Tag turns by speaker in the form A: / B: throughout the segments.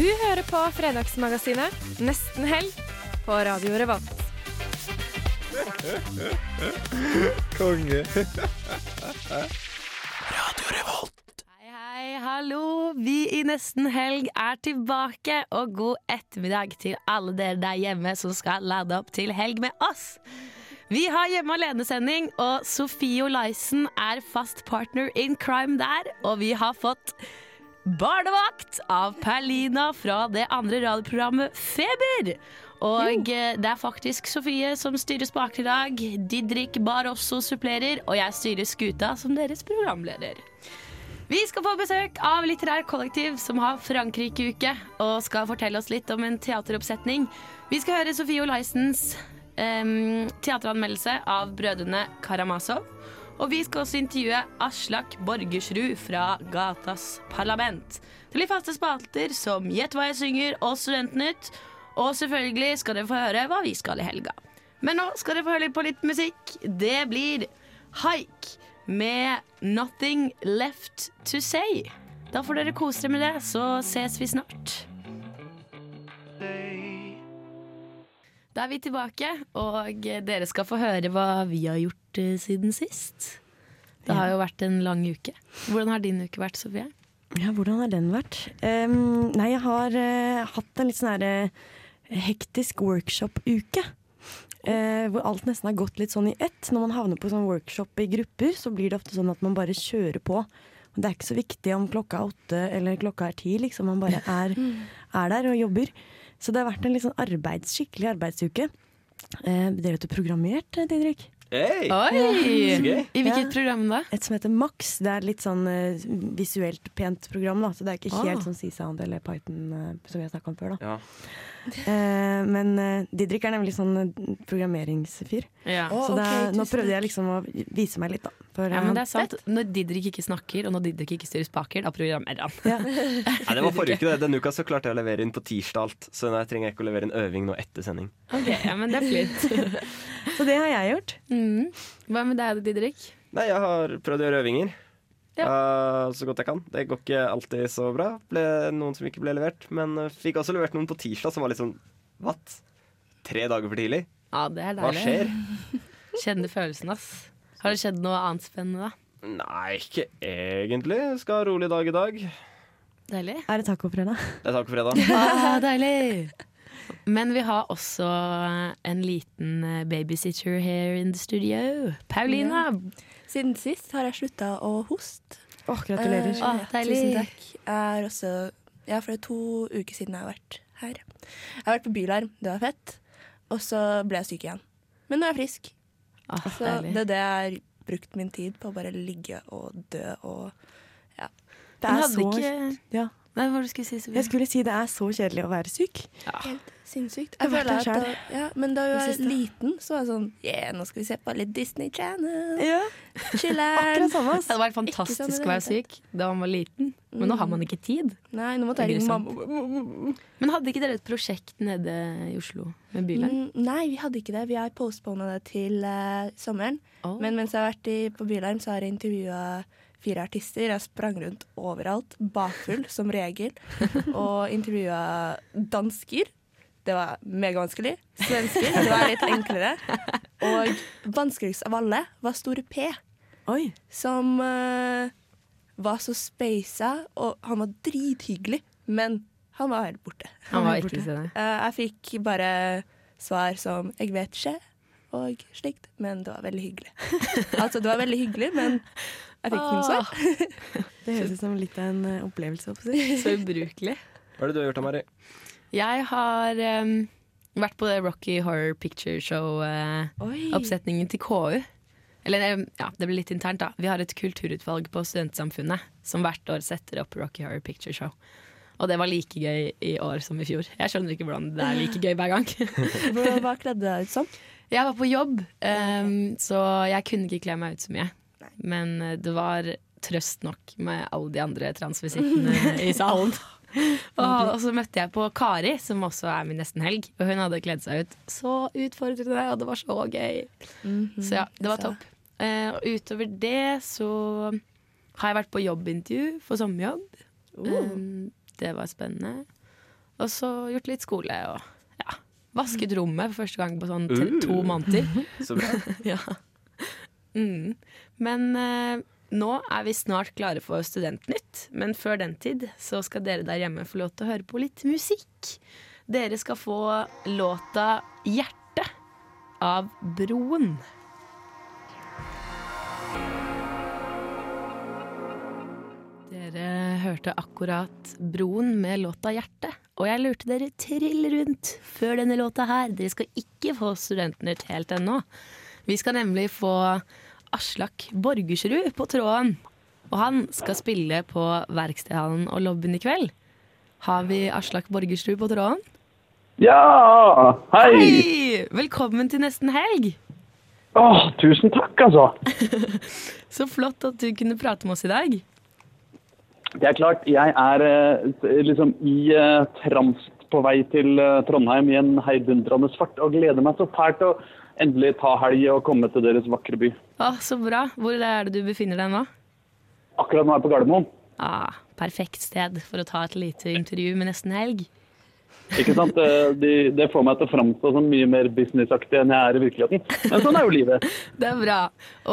A: Du hører på Fredagsmagasinet Nesten helg på Radio Revolt.
B: Konge. Radio Revolt.
C: Hei, hei, hallo. Vi i Nesten helg er tilbake, og god ettermiddag til alle dere der hjemme som skal lade opp til helg med oss. Vi har Hjemme alene-sending, og Sofie Olaisen er fast partner in crime der. Og vi har fått barnevakt av Perlina fra det andre radioprogrammet Feber. Og eh, det er faktisk Sofie som styrer spaken i dag. Didrik bar også supplerer, og jeg styrer skuta som deres programleder. Vi skal få besøk av Litterær Kollektiv, som har Frankrike-uke, og skal fortelle oss litt om en teateroppsetning. Vi skal høre Sofie Olaisens um, teateranmeldelse av Brødrene Karamazov. Og vi skal også intervjue Aslak Borgersrud fra Gatas Parlament. Til de faste spalter som Gjett hva jeg synger og Studentnytt. Og selvfølgelig skal dere få høre hva vi skal i helga. Men nå skal dere få høre litt på litt musikk. Det blir Haik med Nothing Left To Say. Da får dere kose dere med det, så ses vi snart. Da er vi tilbake, og dere skal få høre hva vi har gjort eh, siden sist. Det har jo vært en lang uke. Hvordan har din uke vært, Sofie?
D: Ja, hvordan har den vært? Um, nei, jeg har uh, hatt en litt sånn her uh, hektisk workshop-uke. Uh, hvor alt nesten har gått litt sånn i ett. Når man havner på sånn workshop i grupper, så blir det ofte sånn at man bare kjører på. Det er ikke så viktig om klokka er åtte eller klokka er ti, liksom. Man bare er, er der og jobber. Så det har vært en litt sånn arbeids, skikkelig arbeidsuke. Uh, dere vet du programmert, Didrik?
E: Hei!
C: Oi!
E: Så gøy.
C: I hvilket
D: Ja.
C: program da?
D: Et som heter Max. Det er litt sånn uh, visuelt pent program, da. Så det er ikke
C: Ah.
D: helt sånn C-Sound eller Python uh, som vi har snakka om før, da.
E: Ja.
D: Uh, men Didrik er nemlig sånn programmeringsfyr.
C: Ja.
D: så det, er- nå prøvde jeg liksom å vise meg litt, da. For,
C: Ja, men det er sant. Når Didrik ikke snakker, og når Didrik ikke styrer spaker, da programmerer han.
D: ja.
F: Nei, det var forrige uke. det. Denne uka så klarte jeg å levere inn på tirsdag alt. Så jeg trenger ikke å levere inn øving nå etter sending.
C: Ok, ja, men det er fint.
D: Så det har jeg gjort.
C: Mm. Hva med deg, Didrik?
F: Nei, jeg har prøvd å gjøre øvinger.
C: Ja.
F: Uh, så godt jeg kan. Det går ikke alltid så bra. Ble noen som ikke ble levert. Men eh, fikk også levert noen på tirsdag som var litt sånn What? Tre dager for tidlig?
C: Ja, det er deilig.
F: Hva skjer?
C: Kjenner følelsen, ass. Har det skjedd noe annet spennende, da?
F: Nei, ikke egentlig. Skal ha rolig dag i dag.
C: Deilig.
D: Er det tacofredag?
F: Det er tacofredag.
C: Ah, deilig! Men vi har også en liten eh, babysitter here in the studio. Paulina.
G: Siden sist har jeg slutta å hoste.
D: Åh, gratulerer.
C: Uh, deilig.
G: Tusen takk. Jeg er også Ja, for det er to uker siden jeg har vært her. Jeg har vært på Bylarm, det var fett. Og så ble jeg syk igjen. Men nå er jeg frisk.
C: Ah,
G: Så
C: deilig.
G: det er det jeg har brukt min tid på. Bare ligge og dø og ja.
D: Det er sårt.
C: ikke
D: ja.
C: Nei, hva var det du skulle si, Sofie?
D: Jeg skulle si det er så kjedelig å være syk.
G: Helt sinnssykt. Jeg føler at da, ja, men da jeg var liten, så var jeg sånn Yeah, nå skal vi se på litt Disney Channel.
D: Ja,
G: Chiller'n.
C: Det hadde vært
G: fantastisk sånn
C: fantastisk å være syk da man var liten, men nå har man ikke tid.
G: Nei, nå måtte
C: er
G: jeg ringe mamma.
C: Men hadde ikke dere et prosjekt nede i Oslo med Bylarm?
G: Mm, Nei, vi hadde ikke det. Vi har postpona det til uh, sommeren.
C: Oh.
G: Men mens jeg har vært i, på Bylarm, så har jeg intervjua fire artister. Jeg sprang rundt overalt, bakfull som regel, og intervjua dansker. Det var megavanskelig. Svensker, det var litt enklere. Og vanskeligst av alle var Store P,
D: Oi.
G: som uh, var så speisa, og han var drithyggelig, men han var helt borte.
C: Han var ikke borte.
G: Eh, jeg fikk bare svar som 'jeg vet ikke' og slikt, men det var veldig hyggelig. altså, det var veldig hyggelig, men jeg fikk ikke noe.
D: Det høres ut som litt av en eh, opplevelse.
C: Så ubrukelig.
F: Hva er det du har gjort, Mari?
C: Jeg har um, vært på det Rocky Horror Picture Show-oppsetningen til KU. Eller ja, det blir litt internt, da. Vi har et kulturutvalg på Studentsamfunnet som hvert år setter opp Rocky Horror Picture Show. Og det var like gøy i år som i fjor. Jeg skjønner ikke hvordan det er like gøy hver gang.
G: Hva kledde du deg ut som?
C: Jeg var på jobb, um, så jeg kunne ikke kle meg ut så mye. Men eh, det var trøst nok med alle de andre transvisittene i salen. Og, og så møtte jeg på Kari, som også er min nesten helg. Og hun hadde kledd seg ut så utfordrende, og det var så gøy. Så ja, det var topp. Uh, og utover det så har jeg vært på jobbintervju for sommerjobb. Um, det var spennende. Og så gjort litt skole og ja, vasket rommet for første gang på sånn to måneder.
F: Så bra.
C: ja. mm. Men eh, nå er vi snart klare for Studentnytt. Men før den tid så skal dere der hjemme få lov til å høre på litt musikk. Dere skal få låta 'Hjerte' av Broen. Dere hørte akkurat Broen med låta 'Hjerte'. Og jeg lurte dere trill rundt før denne låta her. Dere skal ikke få Studentnytt helt ennå. Vi skal nemlig få Aslak Borgersrud på tråden. Og han skal spille på Verkstedhallen og lobbyen i kveld. Har vi Aslak Borgersrud på tråden?
H: Ja, hei!
C: Hei! Velkommen til nesten helg.
H: Åh, tusen takk, altså.
C: Så flott at du kunne prate med oss i dag.
H: Det er klart, jeg er eh, liksom i eh, transt på vei til eh, Trondheim i en heidundrende fart og gleder meg så fælt å endelig ta helg og komme til deres vakre by.
C: Å, så bra. Hvor er det du befinner deg nå?
H: Akkurat nå er jeg på Gardermoen.
C: Ah, perfekt sted for å ta et lite intervju med nesten helg.
H: Ikke sant? Det, de, det får meg til å framstå som mye mer businessaktig enn jeg er i virkeligheten. Men sånn er jo livet.
C: Det er bra.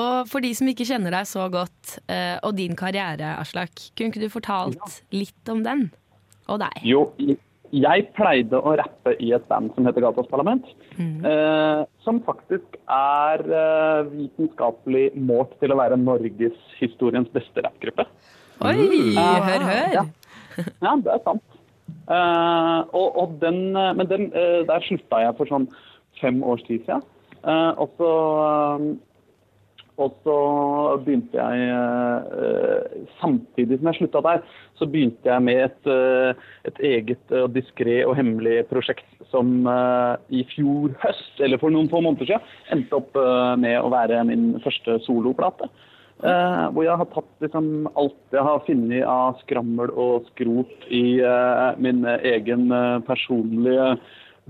C: Og for de som ikke kjenner deg så godt, eh, og din karriere, Aslak, kunne ikke du fortalt litt om den? Og deg?
H: Jo, jeg pleide å rappe i et band som heter Gatas Parlament. Eh, som faktisk er eh, vitenskapelig målt til å være norgeshistoriens beste rappgruppe.
C: Oi, hør, hør.
H: Ja. ja, det er sant. Eh, og, og den, eh, men den, eh, der slutta jeg for sånn fem års tid siden. Eh, og så eh, og så begynte jeg eh, Samtidig som jeg slutta der, så begynte jeg med et, eh, et eget og diskré og hemmelig prosjekt som eh, i fjor høst, eller for noen få måneder siden, endte opp med å være min første soloplate. Eh, hvor jeg har tatt liksom alt jeg har funnet av skrammel og skrot i eh, min egen eh, personlige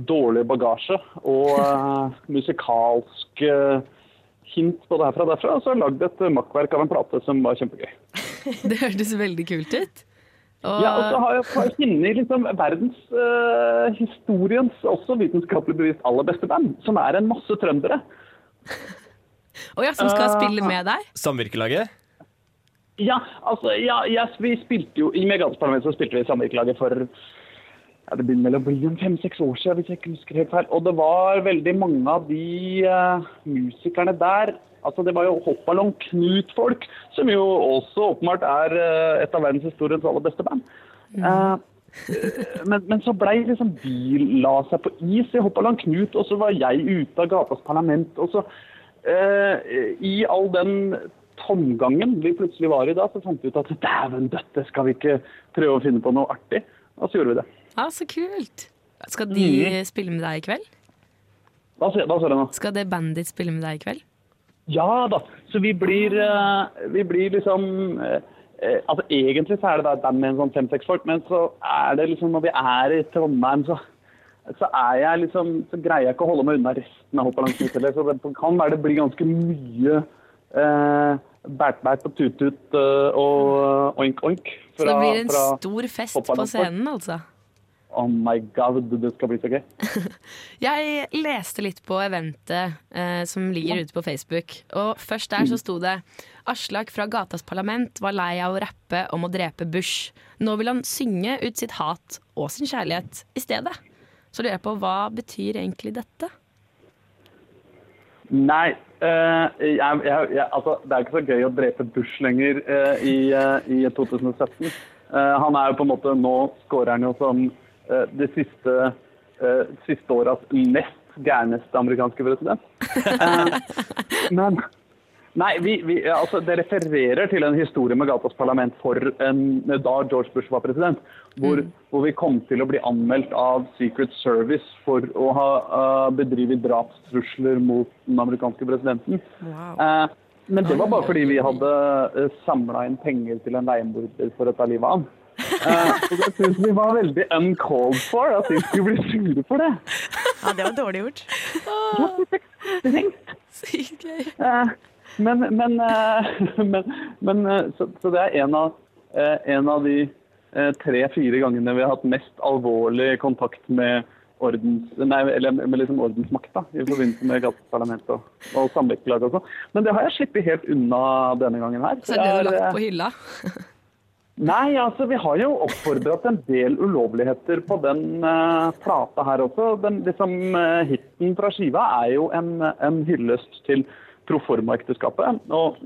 H: dårlige bagasje, og musikalsk eh, hint både herfra og derfra, og så har jeg lagd et eh, makkverk av en plate som var kjempegøy.
C: Det hørtes veldig kult ut. Og,
H: Ja, og så har jeg funnet liksom verdens uh, historiens også vitenskapelig bevisst aller beste band, som er en masse trøndere.
C: og ja, som skal
H: uh,
C: spille med deg?
F: Samvirkelaget?
H: Ja, altså, ja, yes, vi spilte jo I Megansparlamentet så spilte vi i samvirkelaget for ja, det begynner vel å bli en fem-seks år siden, hvis jeg ikke husker helt feil. Og det var veldig mange av de uh, musikerne der Altså, det var jo Hoppballong Knut-folk, som jo også åpenbart er uh, et av verdenshistoriens aller beste band. Uh, men, men så blei liksom de la seg på is i Hoppballong Knut, og så var jeg ute av gatas parlament. Og så I all den tomgangen vi plutselig var i da, så fant vi ut at dæven døtte, skal vi ikke prøve å finne på noe artig? Og så gjorde vi det.
C: Ja, så kult. Skal de
H: mm.
C: spille med deg i kveld?
H: Hva sier du nå?
C: Skal det bandet ditt spille med deg i kveld?
H: Ja da. Så vi blir, eh, vi blir liksom eh, eh, Altså Egentlig så er det da et band med en sånn fem-seks folk, men så er det liksom når vi er i Trondheim, så, så er jeg liksom Så greier jeg ikke å holde meg unna resten av Hoppaland Knut. Så det kan være det blir ganske mye eh, bært-bært og tut-tut og oink-oink.
C: Så det blir en stor fest på scenen, altså?
H: Oh my god, det skal bli så gøy.
C: Jeg leste litt på eventet eh, som ligger ute på Facebook, og først der så sto det Aslak fra Gatas Parlament var lei av å rappe om å drepe Bush. Nå vil han synge ut sitt hat og sin kjærlighet i stedet. Så lurer jeg på hva betyr egentlig dette?
H: Nei, Uh, jeg, jeg, jeg, altså, det er ikke så gøy å drepe Bush lenger uh, i, uh, i 2017. Eh, han er jo på en måte Nå scorer han jo som det siste, uh, siste åras nest gærneste amerikanske president. Eh, men, Nei, vi, vi, altså, det refererer til en historie med Gatas Parlament for en, da George Bush var president. Hvor, hvor vi kom til å bli anmeldt av Secret Service for å ha uh, bedrevet drapstrusler mot den amerikanske presidenten. Eh, men det var bare fordi vi hadde uh, samla inn penger til en leiemorder for å ta livet av ham. Eh, så det syns vi var veldig uncalled for, at de skulle bli sure for det.
D: Ja, det var dårlig gjort.
C: Sykt gøy.
H: Uh, Men, men, uh, men, men så, så det er en av, en av de tre-fire gangene vi har hatt mest alvorlig kontakt med ordens, nei, eller med liksom ordensmakta i forbindelse med gateparlamentet og, og samvirkelaget og sånn. Men det har jeg sluppet helt unna denne gangen her.
C: Så er det du har lagt på hylla?
H: Nei, altså vi har jo oppfordret en del ulovligheter på den uh, plata her også. Den liksom, uh, Hiten fra skiva er jo en, en hyllest til proforma-ekteskapet. Og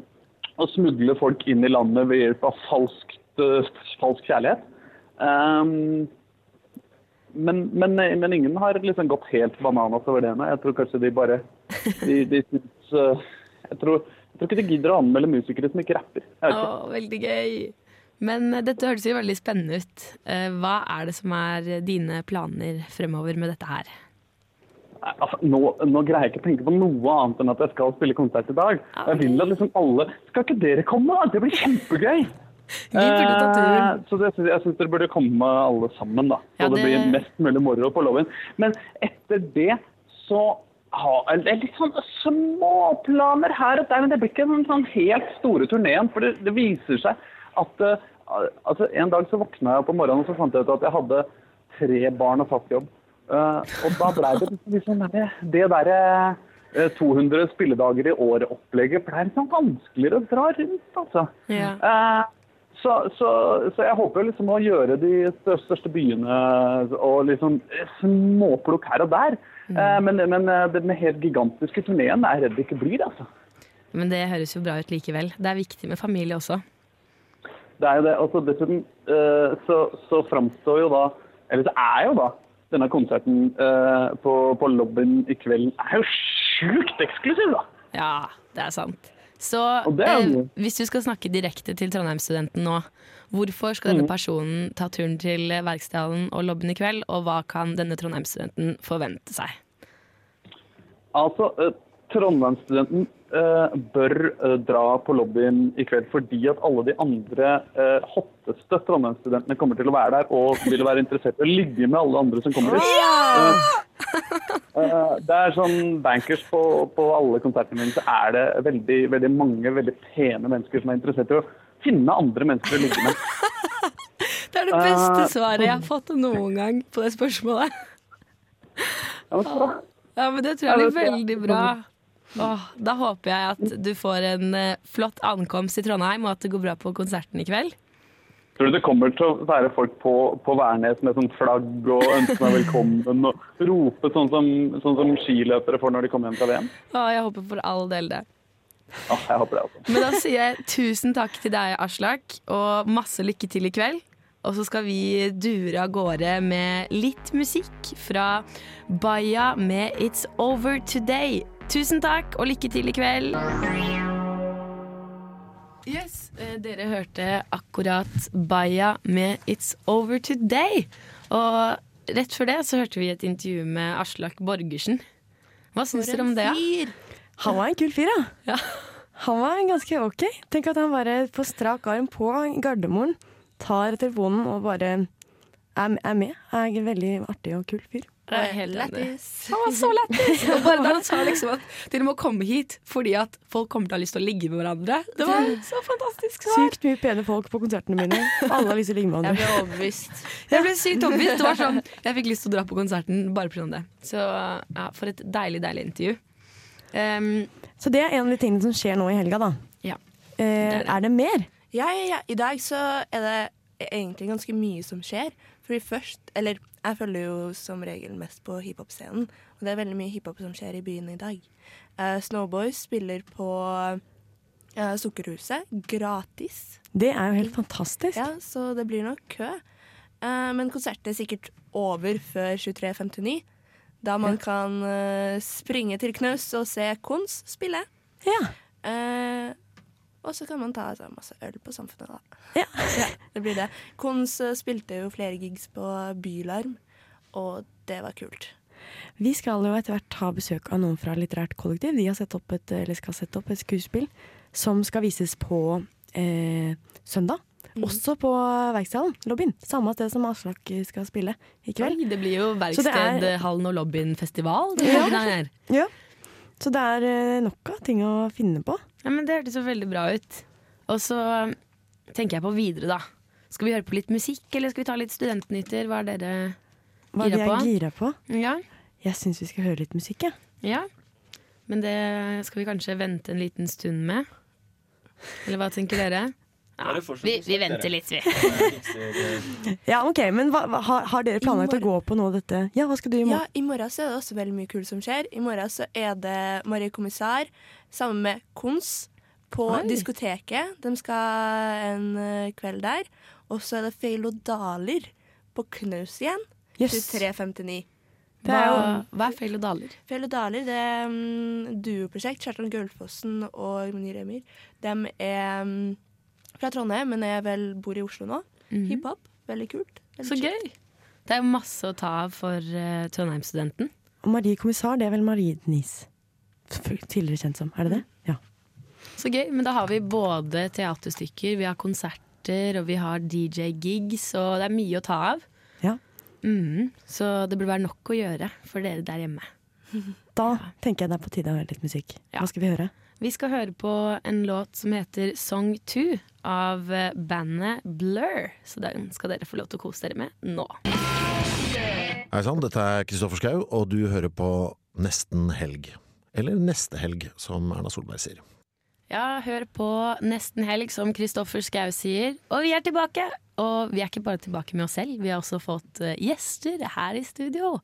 H: å smugle folk inn i landet ved hjelp av falskt, uh, falsk kjærlighet. Um, men, men, men ingen har liksom gått helt bananas over det. Jeg tror kanskje de bare de, de synes, jeg, tror, jeg tror ikke de gidder å anmelde musikere som ikke rapper. Ikke.
C: Å, veldig gøy. Men eh, dette høres jo veldig spennende ut. Eh, Hva er det som er dine planer fremover med dette her?
H: Altså, nå, nå greier jeg ikke å tenke på noe annet enn at jeg skal spille konsert i dag. Jeg vil at liksom alle Skal ikke dere komme? Det blir kjempegøy! Eh, så det, jeg syns dere burde komme alle sammen, da. Så
C: Ja,
H: det...
C: det-
H: blir mest mulig moro på loven. Men etter det så har Det er litt sånn småplaner her og der, men det blir ikke den sånn helt store turneen. For det, det viser seg at eh, altså, En dag så våkna jeg opp om morgenen og så fant jeg ut at jeg hadde tre barn og fast jobb. Uh, og da ble det liksom det, det derre eh, 200 spilledager i året-opplegget ble liksom vanskeligere å dra rundt, altså.
C: Ja.
H: Uh, så, så, så jeg håper liksom å gjøre de største, byene og liksom småplukk her og der. Eh, men men den helt gigantiske turneen er jeg redd det ikke blir, altså.
C: Men det høres jo bra ut likevel. Det er viktig med familie også.
H: Det er jo det. Og så dessuten eh, så, så framstår jo da Eller så er jo da denne konserten eh, på, på lobbyen i kveld er jo sjukt eksklusiv, da!
C: Ja, det er sant. Så eh, hvis du skal snakke direkte til Trondheimsstudenten nå, hvorfor skal
H: Mm.
C: denne personen ta turen til Verkstedet og lobbyen i kveld, og hva kan denne Trondheimsstudenten forvente seg?
H: Altså, eh, Trondheimsstudenten bør eh, dra på lobbyen i kveld fordi at alle de andre eh, hotteste Trondheimsstudentene kommer til å være der og vil være interessert i å ligge med alle andre som kommer dit. Ja! eh, det er sånn bankers på, på alle konsertene mine, så er det veldig, veldig mange veldig pene mennesker som er interessert i å finne andre mennesker å ligge med.
C: Det er det beste
H: Eh,
C: svaret jeg har fått noen gang på det spørsmålet.
H: Ja, men.
C: Ja, men det tror jeg blir veldig bra. Åh, da håper jeg at du får en eh, flott ankomst i Trondheim, og at det går bra på konserten i kveld.
H: Tror du det kommer til å være folk på, på Værnes med sånn flagg og ønske meg velkommen og rope sånn som, sånn som skiløpere får når de kommer hjem fra VM?
C: Åh, jeg håper for all del det.
H: Ja, jeg håper det også.
C: Men da sier jeg tusen takk til deg, Aslak, og masse lykke til i kveld. Og så skal vi dure av gårde med litt musikk fra Baya med It's Over Today. Tusen takk, og lykke til i kveld. Yes, eh, dere hørte akkurat Baya med It's Over Today. Og rett før det så hørte vi et intervju med Aslak Borgersen. Hva syns dere om det? Ja?
D: Han var en kul fyr, ja.
C: Ja.
D: Han var ganske ok. Tenk at han bare på strak arm på Gardermoen tar telefonen og bare er, er med. Er en veldig artig og kul fyr.
C: Det var helt enig. Han var så lættis! Og bare da han sa liksom at dere må komme hit fordi at folk kommer til å ha lyst til å ligge med hverandre. Det var så fantastisk svar.
D: Sykt mye pene folk på konsertene mine. Alle har lyst til å ligge med hverandre.
G: Jeg ble overbevist.
C: Jeg ble sykt overbevist. Det var sånn, jeg fikk lyst til å dra på konserten bare pga. det. Så ja, for et deilig, deilig intervju. Um,
D: Så det er en av de tingene som skjer nå i helga, da.
C: Ja.
D: Eh,
C: er det.
D: er det mer?
G: Ja, ja, ja. I dag så er det egentlig ganske mye som skjer. Fordi først Eller jeg følger jo som regel mest på hiphop-scenen. Og det er veldig mye hiphop som skjer i byen i dag. Uh, Snowboys spiller på uh, Sukkerhuset gratis.
D: Det er jo helt fantastisk.
G: Ja, så det blir nok kø. Uh, men konserten er sikkert over før 23.59. Da man kan eh, springe til Knaus og se Kons spille.
D: Ja.
G: Og så kan man ta seg masse øl på Samfunnet, da. Ja. det blir det. Kons eh, spilte jo flere gigs på Bylarm, og det var kult.
D: Vi skal jo etter hvert ha besøk av noen fra Litterært kollektiv. De har sett opp et, eller skal sette opp et skuespill som skal vises på eh, søndag.
C: Mm.
D: Også på Verkstedhallen, lobbyen. Samme sted som Aslak skal spille i kveld.
C: Oi, det blir jo
D: er-
C: Verkstedhallen og lobbyen-festival.
D: Ja. Ja. Så det er eh, nok av ting å finne på.
C: Ja, men Det hørtes jo veldig bra ut. Og så tenker jeg på videre, da. Skal vi høre på litt musikk, eller skal vi ta litt studentnyheter? Hva er dere gira
D: de er
C: på?
D: gira på.
C: Ja.
D: Jeg syns vi skal høre litt musikk, jeg.
C: ja. Men det skal vi kanskje vente en liten stund med? Eller hva tenker dere? Ja, vi, vi venter litt, vi.
D: Ja, ok, Men hva, har, har dere planlagt å gå på noe av dette? Ja, hva skal du i
G: Ja, i morgen så er det også veldig mye kult som skjer. I morgen så er det Marie Kommissær sammen med Kons på
C: Oi.
G: diskoteket. De skal en eh, kveld der. Og så er det Feilo-Daler på Knaus igjen.
D: Yes.
G: 23.59.
D: Det er jo
C: Hva, hva er feil og daler?
G: Feilo-Daler det er um, duoprosjekt. Kjartan Gullfossen og Munir Remyr. De er mm, fra Trondheim, men jeg vel bor i Oslo nå.
C: Mhm.
G: Hiphop. Veldig kult. Veldig
C: Så
G: kjent.
C: gøy! Det er masse å ta av for uh, Trondheim-studenten.
D: Og Marie Kommissar, det er vel Marie Denise. Tidligere kjent som. Er det det? Ja.
C: Så gøy, men da har vi både teaterstykker, vi har konserter, og vi har DJ-gigs, og det er mye å ta av.
D: Ja.
C: Mm. så det burde være nok å gjøre for dere der hjemme.
D: Da tenker jeg det er på tide å høre litt musikk. Hva skal vi høre?
C: Vi skal høre på en låt som heter Song 2 av eh, bandet Blur. Så den skal dere få lov til å kose dere med nå.
I: Hei sann, dette er Kristoffer Schau, og du hører på Nesten helg. Eller Neste helg, som Erna Solberg sier.
C: Ja, hør på Nesten helg, som Kristoffer Schau sier. Og vi er tilbake! Og vi er ikke bare tilbake med oss selv, vi har også fått eh, gjester her i studio.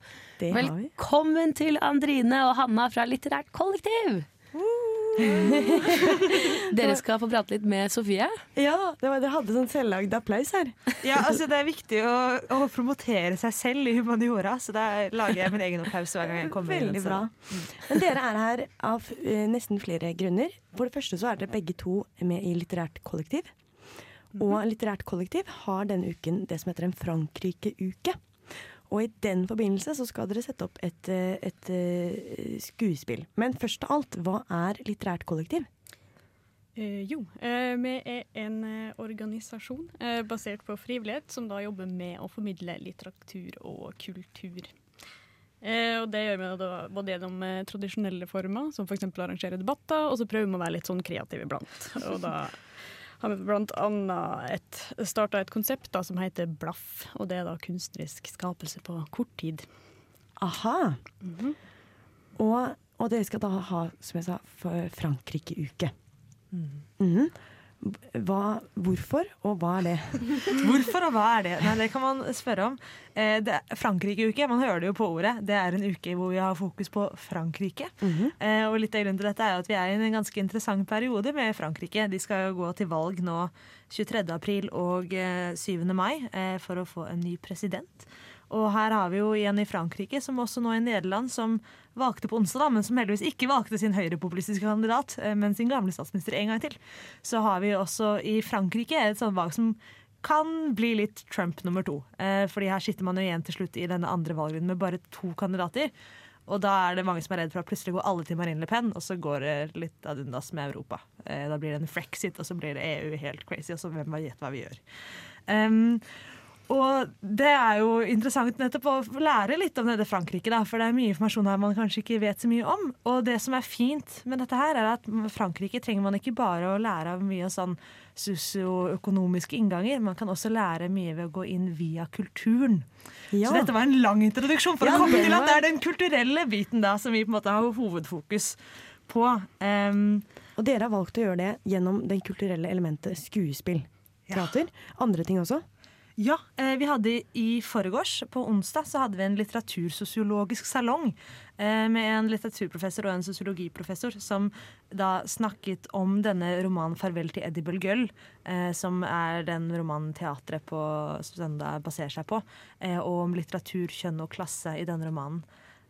D: Det har vi.
C: Velkommen til Andrine og Hanna fra Litterært kollektiv! Dere skal få prate litt med Sofie.
D: Ja, det var, dere hadde sånn selvlagd applaus her.
J: Ja, altså Det er viktig å, å promotere seg selv i humaniora, så da lager jeg min egen applaus hver gang jeg kommer.
D: Veldig bra. Men dere er her av eh, nesten flere grunner. For det første så er dere begge to med i Litterært kollektiv. Og Litterært kollektiv har denne uken det som heter en Frankrike-uke. Og i den forbindelse så skal dere sette opp et, eh, et eh, skuespill. Men først av alt, hva er Litterært kollektiv?
K: Eh, jo, eh, vi er en eh, organisasjon eh, basert på frivillighet som da jobber med å formidle litteratur og kultur. Og det gjør vi da både gjennom tradisjonelle former, som f.eks. arrangere debatter, og så prøver vi å være litt sånn kreative iblant. Og da har vi blant annet starta et konsept da, som heter Blaff, og det er da kunstnerisk skapelse på kort tid.
D: Aha. og, og dere skal da ha, som jeg sa, Frankrike-uke. Mhm. Hva, hvorfor, og hva er det?
J: Hvorfor og hva er det? Nei, det kan man spørre om. Eh, det Frankrike-uke, man hører det jo på ordet. Det er en uke hvor vi har fokus på Frankrike. eh, og litt av grunnen til dette er at vi er i en ganske interessant periode med Frankrike. De skal jo gå til valg nå 23. april og eh, 7. mai eh, for å få en ny president. Og her har vi jo igjen i Frankrike, som også nå i Nederland, som valgte på onsdag, da, men som heldigvis ikke valgte sin høyrepopulistiske kandidat, eh, men sin gamle statsminister en gang til. Så har vi også i Frankrike et sånt valg som kan bli litt Trump nummer to. Eh, fordi her sitter man jo igjen til slutt i denne andre valgrunden med bare to kandidater. Og da er det mange som er redd for at plutselig går alle til Marine Le Pen, og så går det litt ad undas med Europa. Eh, da blir det en frexit, og så blir det EU helt crazy, og så hvem vet hva vi gjør. Um, og det er jo interessant nettopp å lære litt om dette Frankrike, da, for det er mye informasjon her man kanskje ikke vet så mye om. Og det som er fint med dette her, er at Frankrike trenger man ikke bare å lære av mye sånn sosioøkonomiske innganger, man kan også lære mye ved å gå inn via kulturen.
D: Ja.
J: Så dette var en lang introduksjon for
D: Ja,
J: å komme til at det er den kulturelle biten da som vi på en måte har hovedfokus på. Um,
D: og dere har valgt å gjøre det gjennom det kulturelle elementet skuespill. Teater. Andre ting også?
J: Ja, eh, vi hadde i forgårs, på onsdag, så hadde vi en litteratursosiologisk salong eh, med en litteraturprofessor og en sosiologiprofessor som da snakket om denne romanen 'Farvel til Eddie Gull', eh, som er den romanen teatret på søndag baserer seg på, og om litteratur, kjønn og klasse i denne romanen.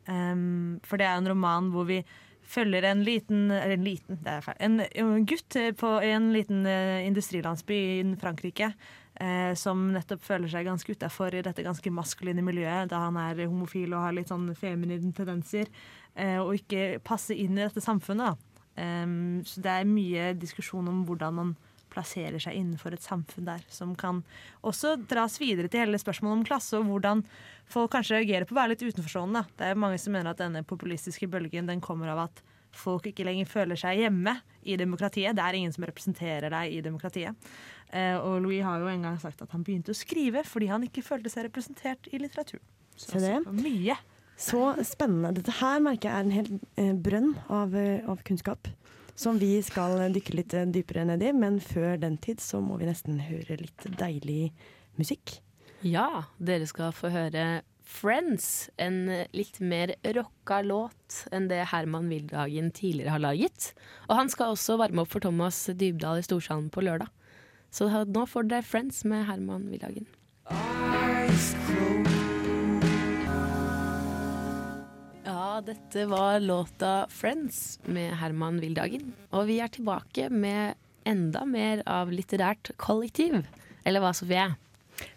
J: Um, for det er en roman hvor vi følger en liten Eller en liten, det er feil. En, gutt på en liten industrilandsby i Frankrike. Eh, som nettopp føler seg ganske utafor i dette ganske maskuline miljøet, da han er homofil og har litt sånn feminine tendenser, eh, og ikke passer inn i dette samfunnet. Um, så det er mye diskusjon om hvordan man plasserer seg innenfor et samfunn der, som kan også dras videre til hele spørsmålet om klasse, og hvordan folk kanskje reagerer på å være litt utenforstående. Det er mange som mener at denne populistiske bølgen den kommer av at folk ikke lenger føler seg hjemme i demokratiet. Det er ingen som representerer deg i demokratiet. Eh, og Louis har jo en gang sagt at han begynte å skrive fordi han ikke følte seg representert i litteraturen.
D: Se det.
J: Mye.
D: Så spennende. Dette her merker jeg er en hel eh, brønn av, eh, av kunnskap. Som vi skal dykke litt dypere ned i, men før den tid så må vi nesten høre litt deilig musikk.
C: Ja, dere skal få høre Friends, en litt mer rocka låt enn det Herman Wildhagen tidligere har laget. Og han skal også varme opp for Thomas Dybdahl i Storsalen på lørdag. Så nå får dere Friends med Herman Wildhagen. Ja, dette var låta 'Friends' med Herman Wildhagen. Og vi er tilbake med enda mer av litterært kollektiv. Eller hva, Sofie?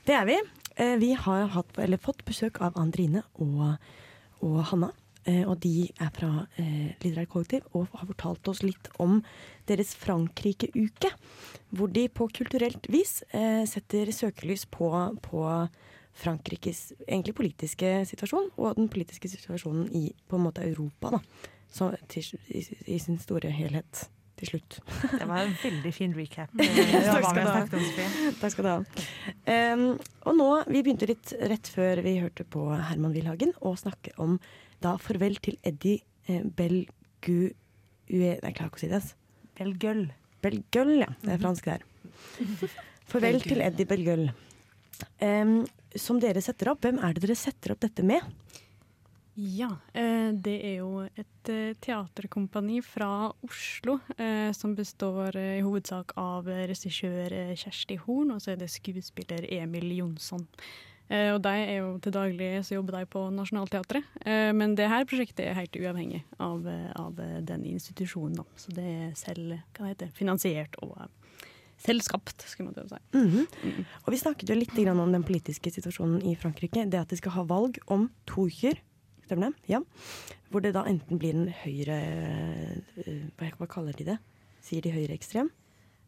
D: Det er vi. Eh, Vi har hatt, fått besøk av Andrine og, og Hanna. Eh, Og de er fra eh, Litterært kollektiv og har fortalt oss litt om deres Frankrike-uke. Hvor de på kulturelt vis eh, setter søkelys på, på Frankrikes egentlig politiske situasjon, og den politiske situasjonen i på en måte Europa. da. Så til, i, I sin store helhet til slutt.
J: Det var en veldig fin recap.
D: Takk skal du ha. Takk skal du ha. Um, og nå, Vi begynte litt rett før vi hørte på Herman Wilhagen å snakke om da farvel til Eddie eh, Belgu... Ue, jeg klarer ikke å si det.
J: Belgueul.
D: Belgueul, ja. Det er fransk der. Farvel
J: Belgueul.
D: til Eddie Belgøl Um, som dere setter opp, hvem er det dere setter opp dette med?
K: Ja, eh, det er jo et eh, teaterkompani fra Oslo eh, som består i hovedsak av regissør Kjersti Horn, og så er det skuespiller Emil Jonsson. Og de er jo til daglig så jobber de på Nationaltheatret, men det her prosjektet er helt uavhengig av, av den institusjonen. Så det er selv hva det heter, finansiert og selvskapt, skulle man til å si.
D: Mhm. Og Vi snakket jo litt om den politiske situasjonen i Frankrike. Det at de skal ha valg om to uker. Stemmer det? Ja. Hvor det da enten blir en høyre eh, Hva, hva kaller de det? Sier de høyreekstrem?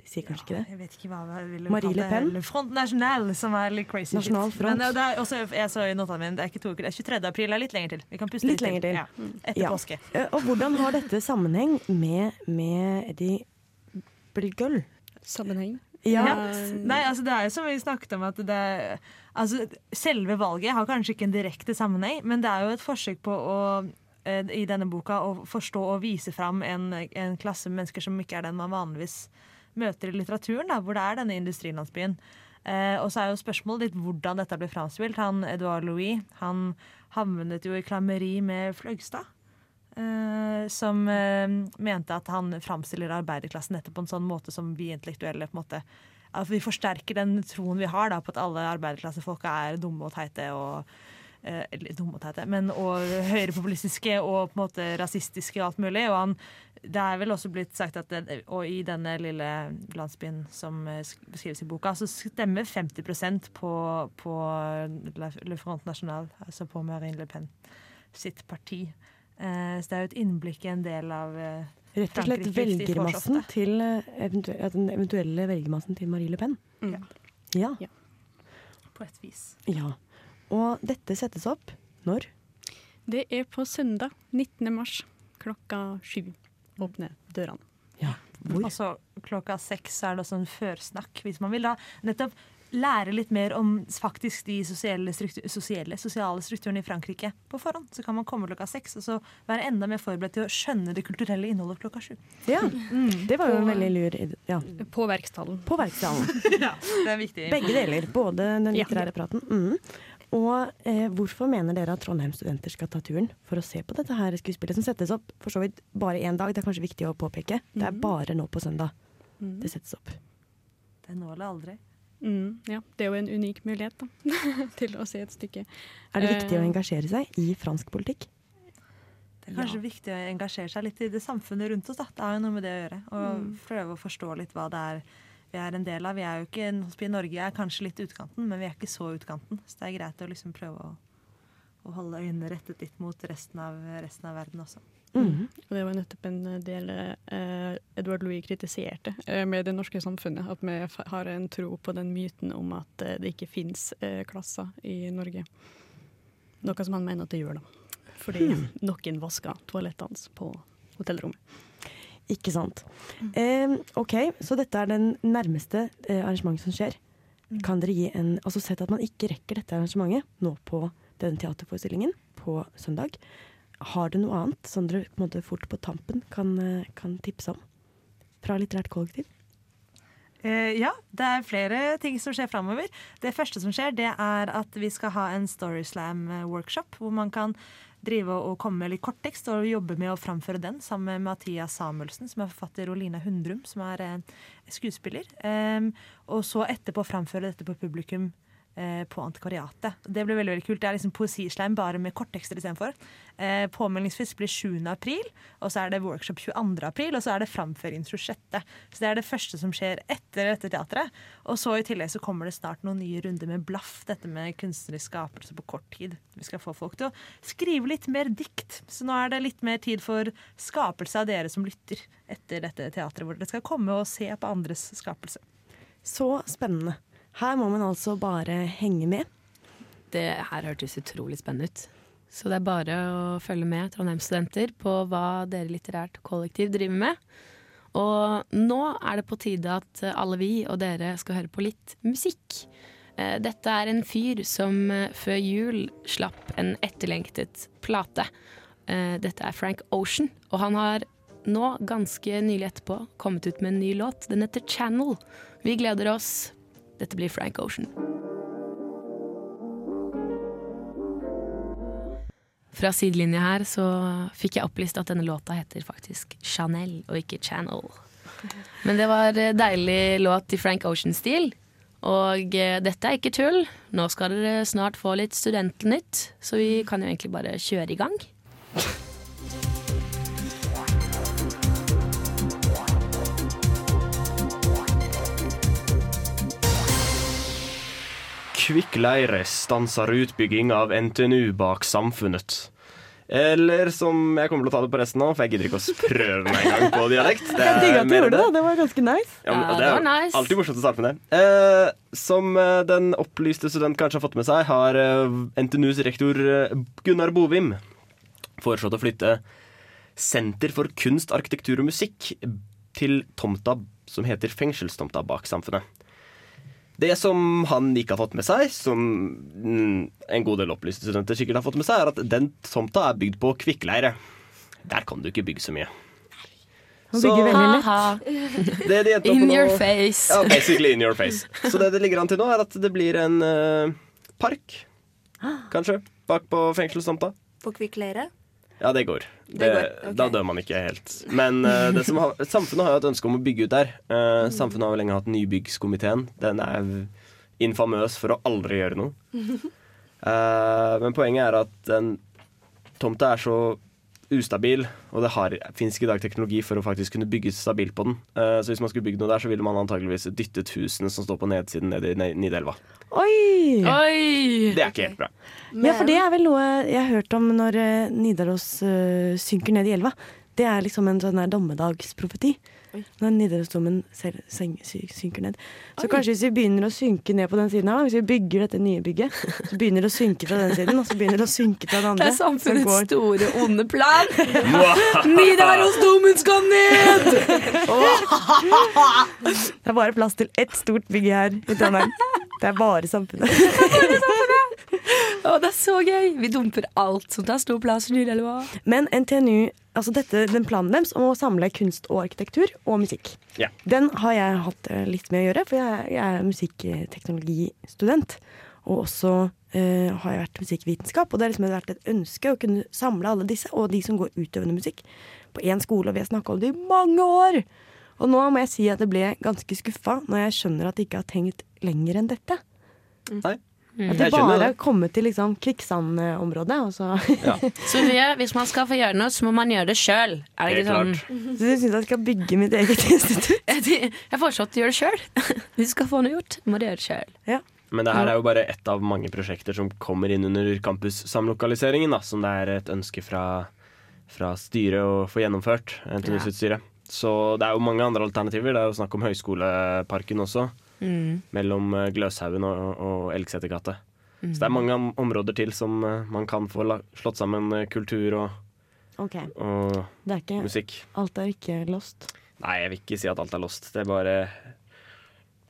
D: De sier kanskje ikke det?
J: Jeg vet ikke hva jeg ville
D: Marie Le. Pen?
J: Front National, som er litt crazy.
D: Nasjonal front.
J: Men eh, det er også, jeg så i notene mine, det er ikke to uker, det er 23. april. Det er litt lenger til. Vi kan puste
D: Litt lenger til.
J: Ja. Etter
D: Ja.
J: påske.
D: Eh, Og hvordan har dette sammenheng med, med Eddie Belgueul?
K: Sammenheng?
D: Ja.
J: Nei, altså det er jo som vi snakket om at det altså, Selve valget har kanskje ikke en direkte sammenheng, men det er jo et forsøk på å eh, i denne boka å forstå og vise fram en, en klasse mennesker som ikke er den man vanligvis møter i litteraturen, da, hvor det er denne industrilandsbyen. Eh, og så er jo spørsmålet litt hvordan dette ble framspilt. Han Edouard Louis han havnet jo i klammeri med Fløgstad. Eh, som uh, mente at han framstiller arbeiderklassen nettopp på en sånn måte som vi intellektuelle på en måte at Vi forsterker den troen vi har da, på at alle arbeiderklassefolka er dumme og teite. og uh, eller dumme og teite, men og høyrepopulistiske og på en måte rasistiske og alt mulig. Og han, det er vel også blitt sagt at det, og i denne lille landsbyen som beskrives i boka, så stemmer 50% på, på Le Front National, altså på Marine Le Pen sitt parti. Eh, så det er jo et innblikk i en del av eh,
D: Rett og slett velgermassen til eh, den eventuelle velgermassen til Marie Le Pen.
K: Mm.
D: Ja.
J: På et vis.
D: ja. Og dette settes opp når?
K: Det er på søndag 19. mars klokka sju. Åpner dørene. Ja.
D: Hvor?
J: Og så klokka seks er det også en førsnakk, hvis man vil da nettopp lære litt mer om faktisk de sosiale, struktu sosiale, sosiale strukturene i Frankrike på forhånd. Så kan man komme klokka seks og så være enda mer forberedt til å skjønne det kulturelle innholdet klokka sju.
D: Ja,
J: Mm.
D: det var jo en veldig lur. Ja.
K: På Verkstallen.
D: På verkstallen.
J: ja, det er viktig.
D: Begge deler. Både den litterære praten mm. Og eh, hvorfor mener dere at Trondheim studenter skal ta turen for å se på dette her skuespillet, som settes opp for så vidt bare én dag? Det er kanskje viktig å påpeke. Det er
K: Mhm.
D: bare nå på søndag
K: Mm.
D: det settes opp.
J: Det er nå eller aldri.
K: Mm, ja, det er jo en unik mulighet da, til å se et stykke.
D: Er det viktig å
K: Eh,
D: engasjere seg i fransk politikk?
J: Det er kanskje viktig å engasjere seg litt i det samfunnet rundt oss. Da. Det har jo noe med det å gjøre. Og
G: Mm.
J: prøve å forstå litt hva det er vi er en del av. Vi er jo ikke, I Norge er kanskje litt utkanten, men vi er ikke så utkanten. Så det er greit å liksom prøve å, å holde øynene rettet litt mot resten av, resten av verden også.
K: Og det var nettopp en del eh, Edvard Louis kritiserte eh, med det norske samfunnet. At vi har en tro på den myten om at eh, det ikke fins eh, klasser i Norge. Noe som han mener at det gjør, da. Fordi
D: mm.
K: noen vasker toalettene hans på hotellrommet.
D: Ikke sant. Eh, OK, så dette er den nærmeste eh, arrangementet som skjer. Kan dere gi en Altså sett at man ikke rekker dette arrangementet nå på denne teaterforestillingen på søndag. Har du noe annet som dere på en måte fort på tampen kan, eh, kan tipse om? Fra litterært kollektiv?
J: Uh, ja, det er flere ting som skjer framover. Det første som skjer, det er at vi skal ha en Storyslam-workshop, hvor man kan drive og komme med litt korttekst og jobbe med å framføre den sammen med Mathias Samuelsen, som er forfatter, og Lina Hundrum, som er uh, skuespiller. Um, og så etterpå framføre dette på publikum eh, på Antikvariatet. Det blir veldig veldig kult. Det er liksom poesisleim bare med korttekster istedenfor. Eh, påmeldingsfrist blir 7. april, og så er det workshop 22. april, og så er det framføring 26. Så det er det første som skjer etter dette teatret. Og så i tillegg så kommer det snart noen nye runder med Blaff, dette med kunstnerisk skapelse på kort tid. Vi skal få folk til å skrive litt mer dikt. Så nå er det litt mer tid for skapelse av dere som lytter etter dette teatret, hvor dere skal komme og se på andres skapelse.
D: Så spennende. Her må man altså bare henge med.
C: Det her hørtes utrolig spennende ut. Så det er bare å følge med Trondheim-studenter på hva dere litterært kollektiv driver med. Og nå er det på tide at alle vi og dere skal høre på litt musikk. Eh, Dette er en fyr som eh, før jul slapp en etterlengtet plate. Eh, Dette er Frank Ocean, og han har nå, ganske nylig etterpå, kommet ut med en ny låt. Den heter Channel. Vi gleder oss. Dette blir Frank Ocean. Fra sidelinja her så fikk jeg opplyst at denne låta heter faktisk Chanel og ikke Channel. Men det var eh, deilig låt i Frank Ocean-stil. Og eh, dette er ikke tull. Nå skal dere snart få litt Studentnytt, så vi kan jo egentlig bare kjøre i gang.
F: Kvikkleire stanser utbygging av NTNU bak samfunnet. Eller som jeg kommer til å ta det på resten nå, for jeg gidder ikke å prøve meg engang på dialekt. Det
D: Jeg digga at du gjorde det.
F: det.
D: Var ganske nice.
F: Ja, men
C: Ja,
F: det er
C: var nice.
F: alltid morsomt å starte med det. Eh, som eh, den opplyste student kanskje har fått med seg, har eh, NTNUs rektor eh, Gunnar Bovim foreslått å flytte Senter for kunst, arkitektur og musikk til tomta som heter Fengselstomta bak Samfunnet. Det som han ikke har fått med seg, som mm, en god del opplyste studenter sikkert har fått med seg, er at den tomta er bygd på kvikkleire. Der kan du ikke bygge så mye.
D: Han bygger veldig lett.
F: Det de
C: In your
F: nå-
C: face.
F: Ja, basically in your face. Så det det ligger an til nå, er at det blir en uh, park. Kanskje. Bak på fengselstomta.
G: På Kvikkleire.
F: Ja, det går.
G: Det
F: Det,
G: går, Okay.
F: Da dør man ikke helt. Men uh, det som har, samfunnet har jo et ønske om å bygge ut der. Uh, samfunnet har jo lenge hatt Nybyggskomiteen. Den er infamøs for å aldri gjøre noe. Uh, men poenget er at den tomta er så ustabil, og det har, finnes ikke i dag teknologi for å faktisk kunne bygge stabilt på den. Uh, så hvis man skulle bygd noe der, så ville man antakeligvis dyttet husene som står på nedsiden ned i Nidelva.
D: Oi!
C: Oi!
F: Det er ikke helt bra.
D: Ja, for det er vel noe jeg har hørt om når eh, Nidaros uh, synker ned i elva. Det er liksom en sånn der dommedagsprofeti. Når Nidarosdomen synker ned. Så kanskje hvis vi begynner å synke ned på den siden her, hvis vi bygger dette nye bygget, så begynner det å synke fra den siden, og så begynner det å synke fra den andre.
C: Det er samfunnets
D: går-
C: store, onde plan. Nidarosdomen skal ned!
D: Det er bare plass til ett stort bygg her i Trondheim. Det er bare samfunnet.
C: Å, det er så gøy! Vi dumper alt som tar stor plass.
D: Men NTNU, altså dette, den planen deres om å samle kunst og arkitektur og musikk,
F: Ja.
D: den har jeg hatt eh, litt med å gjøre, for jeg, jeg er musikkteknologistudent. Og også eh, har jeg vært musikkvitenskap, og det har liksom vært et ønske å kunne samle alle disse, og de som går utøvende musikk, på én skole, og vi har snakka om det i mange år! Og nå må jeg si at jeg ble ganske skuffa når jeg skjønner at de ikke har tenkt lenger enn dette.
F: Nei.
C: Mm.
D: At
C: Jeg
D: de bare
C: det.
D: har kommet til liksom kvikksandområdet, ja. så
C: Sofie, hvis man skal få gjøre noe, så må man gjøre det sjøl. Er det sånn?
D: Så du syns jeg skal bygge mitt eget institutt?
C: Jeg foreslår at du gjør det sjøl. Hvis du skal få noe gjort, må du gjøre det sjøl.
D: Ja.
F: Men det her er jo bare ett av mange prosjekter som kommer inn under campussamlokaliseringen, da, som det er et ønske fra, fra styret å få gjennomført. Sitt styre. Så det er jo mange andre alternativer. Det er jo snakk om Høyskoleparken også.
C: Mm.
F: Mellom eh, Gløshaugen og, og Elgsetergata.
D: Mm.
F: Så det er mange områder til som eh, man kan få slått sammen eh, kultur og,
D: okay.
F: og
D: det er ikke
F: musikk.
D: Alt er ikke lost.
F: Nei, jeg vil ikke si at alt er lost. Det er bare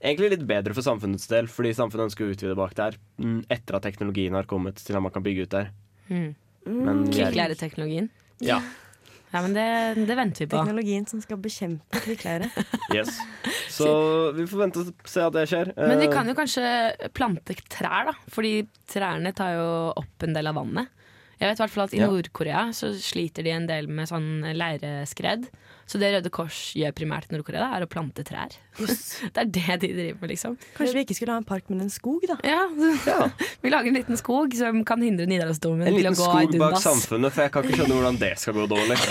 F: egentlig litt bedre for samfunnets del, fordi samfunnet ønsker å utvide bak der mm, etter at teknologien har kommet til at man kan bygge ut der.
C: Mm.
F: Men
C: Kvikklæreteknologien.
F: Ja.
C: Ja, men det, det venter vi på.
D: Teknologien som skal bekjempe kvikkleire.
F: Yes. Så vi får vente og se at det skjer.
C: Men vi
F: Eh,
C: kan jo kanskje plante trær, da. Fordi trærne tar jo opp en del av vannet. Jeg vet i hvert fall at I. Nord-Korea så sliter de en del med sånn leireskred. Så det Røde Kors gjør primært i Nord-Korea, er å plante trær. det er det de driver med, liksom.
D: Kanskje vi ikke skulle ha en park, men en skog, da?
C: Ja, Vi lager en liten skog som kan hindre Nidarosdomen
F: en
C: til å
F: liten skog bak samfunnet, for jeg kan ikke skjønne hvordan det skal gå dårlig.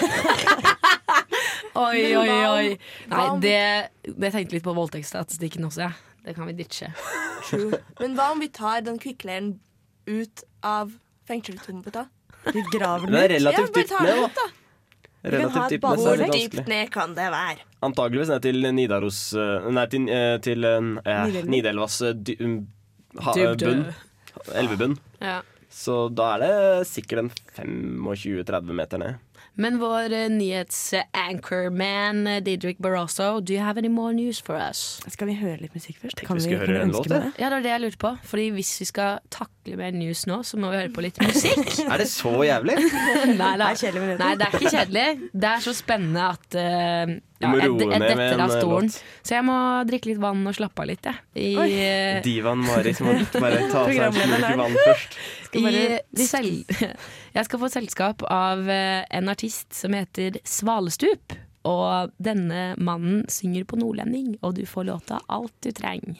C: Oi, oi, oi. Nei, det, det tenkte litt på voldtektsstatistikken også, ja. Det kan vi ditche.
G: Men hva om vi tar den kvikkleiren ut av fengselstomta?
D: Vi graver
F: Den er relativt
G: ja,
F: dypt ned, da. Relativt dypt ned,
G: Hvor dypt ned kan det være?
F: Antageligvis ned til Nidaros eh, Nei, til, eh, til eh, Nidelvas eh, dy, um, ha, bunn. Elvebunn.
C: Ja.
F: Så da er det sikkert en 25-30 meter ned.
C: Men vår uh, nyhets-anchorman uh, Didrik Barroso, do you have any more news for us?
D: Skal vi høre litt musikk først?
F: Kan vi skulle høre en låt, ja.
D: det?
C: Ja, det var det jeg lurte på. Fordi hvis vi skal takle mer news nå, så må vi høre på litt musikk.
F: Er det så jævlig?
C: Nei,
D: kjedelig med
C: nei, det er ikke kjedelig. Det er så spennende at uh,
F: ja, jeg, jeg, med
C: detter av stolen.
F: låt.
C: Så jeg må drikke litt vann og slappe av litt, jeg. I,
D: Oi.
C: uh,
F: Divaen Mari som må bare ta seg en slurk vann først.
D: Skal bare
C: I selv, jeg skal få selskap av eh, en artist som heter Svalestup. Og denne mannen synger på nordlending, og du får låta 'Alt du treng'.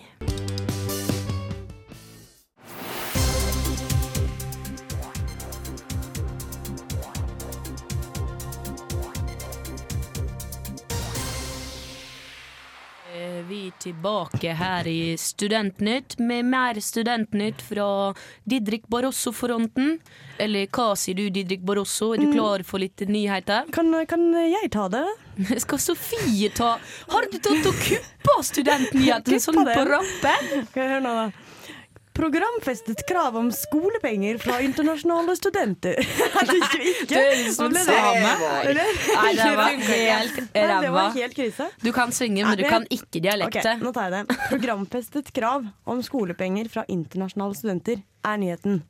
C: Vi tilbake her i Studentnytt med mer Studentnytt fra Didrik Barosso-fronten Eller hva sier du, Didrik Barosso? Er du
D: Mm.
C: klar for litt nyheter?
D: Kan, kan jeg ta det?
C: Skal Sofie ta Har du tatt og kuppa studentnyhetene sånn på rappen?
D: Skal jeg høre nå, da? Programfestet krav om skolepenger fra internasjonale studenter. Nei, ikke Du
C: Det er som
D: Hva
C: same. Nei, det var helt ræva.
D: krise.
C: Du kan synge, men du kan ikke dialekte.
D: Ok, nå tar jeg det. Programfestet krav om skolepenger fra internasjonale studenter er nyheten.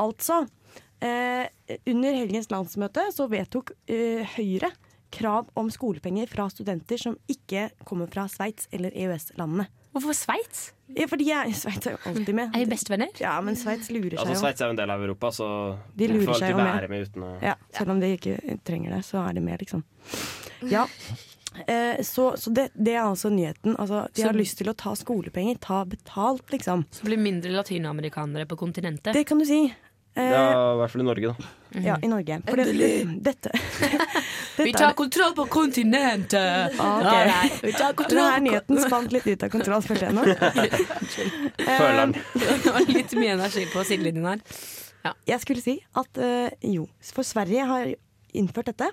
D: Altså, eh, under helgens landsmøte så vedtok eh, Høyre krav om skolepenger fra studenter som ikke kommer fra Sveits eller EØS-landene.
C: Hvorfor Sveits?
D: Ja, fordi jeg, Sveits er jo alltid med.
C: Er vi bestevenner?
D: Ja, men Sveits lurer seg
F: Altså,
D: jo.
F: Sveits er jo en del av Europa, så
D: De lurer
F: får
D: seg
F: alltid
D: jo
F: være
D: med.
F: med uten å
D: Ja, selv om de ikke trenger det, så er de med, liksom. Ja. Eh, så så det, det er altså nyheten. Altså, de
C: Så-
D: har lyst til å ta skolepenger. Ta betalt, liksom.
C: Så blir mindre latinamerikanere på kontinentet.
D: Det kan du si. Eh,
F: Ja, i hvert fall i Norge, da.
D: Ja, i Norge. For det,
C: Endelig.
D: dette,
C: Vi tar kontroll på kontinentet!
D: Ah, ok.
C: Ja, vi tar kontroll
D: Denne nyheten spant litt ut av kontroll, følte jeg nå.
F: Føleren.
C: Det var litt mye energi på sidelinjen her.
D: Jeg skulle si at eh, jo, for Sverige har innført dette.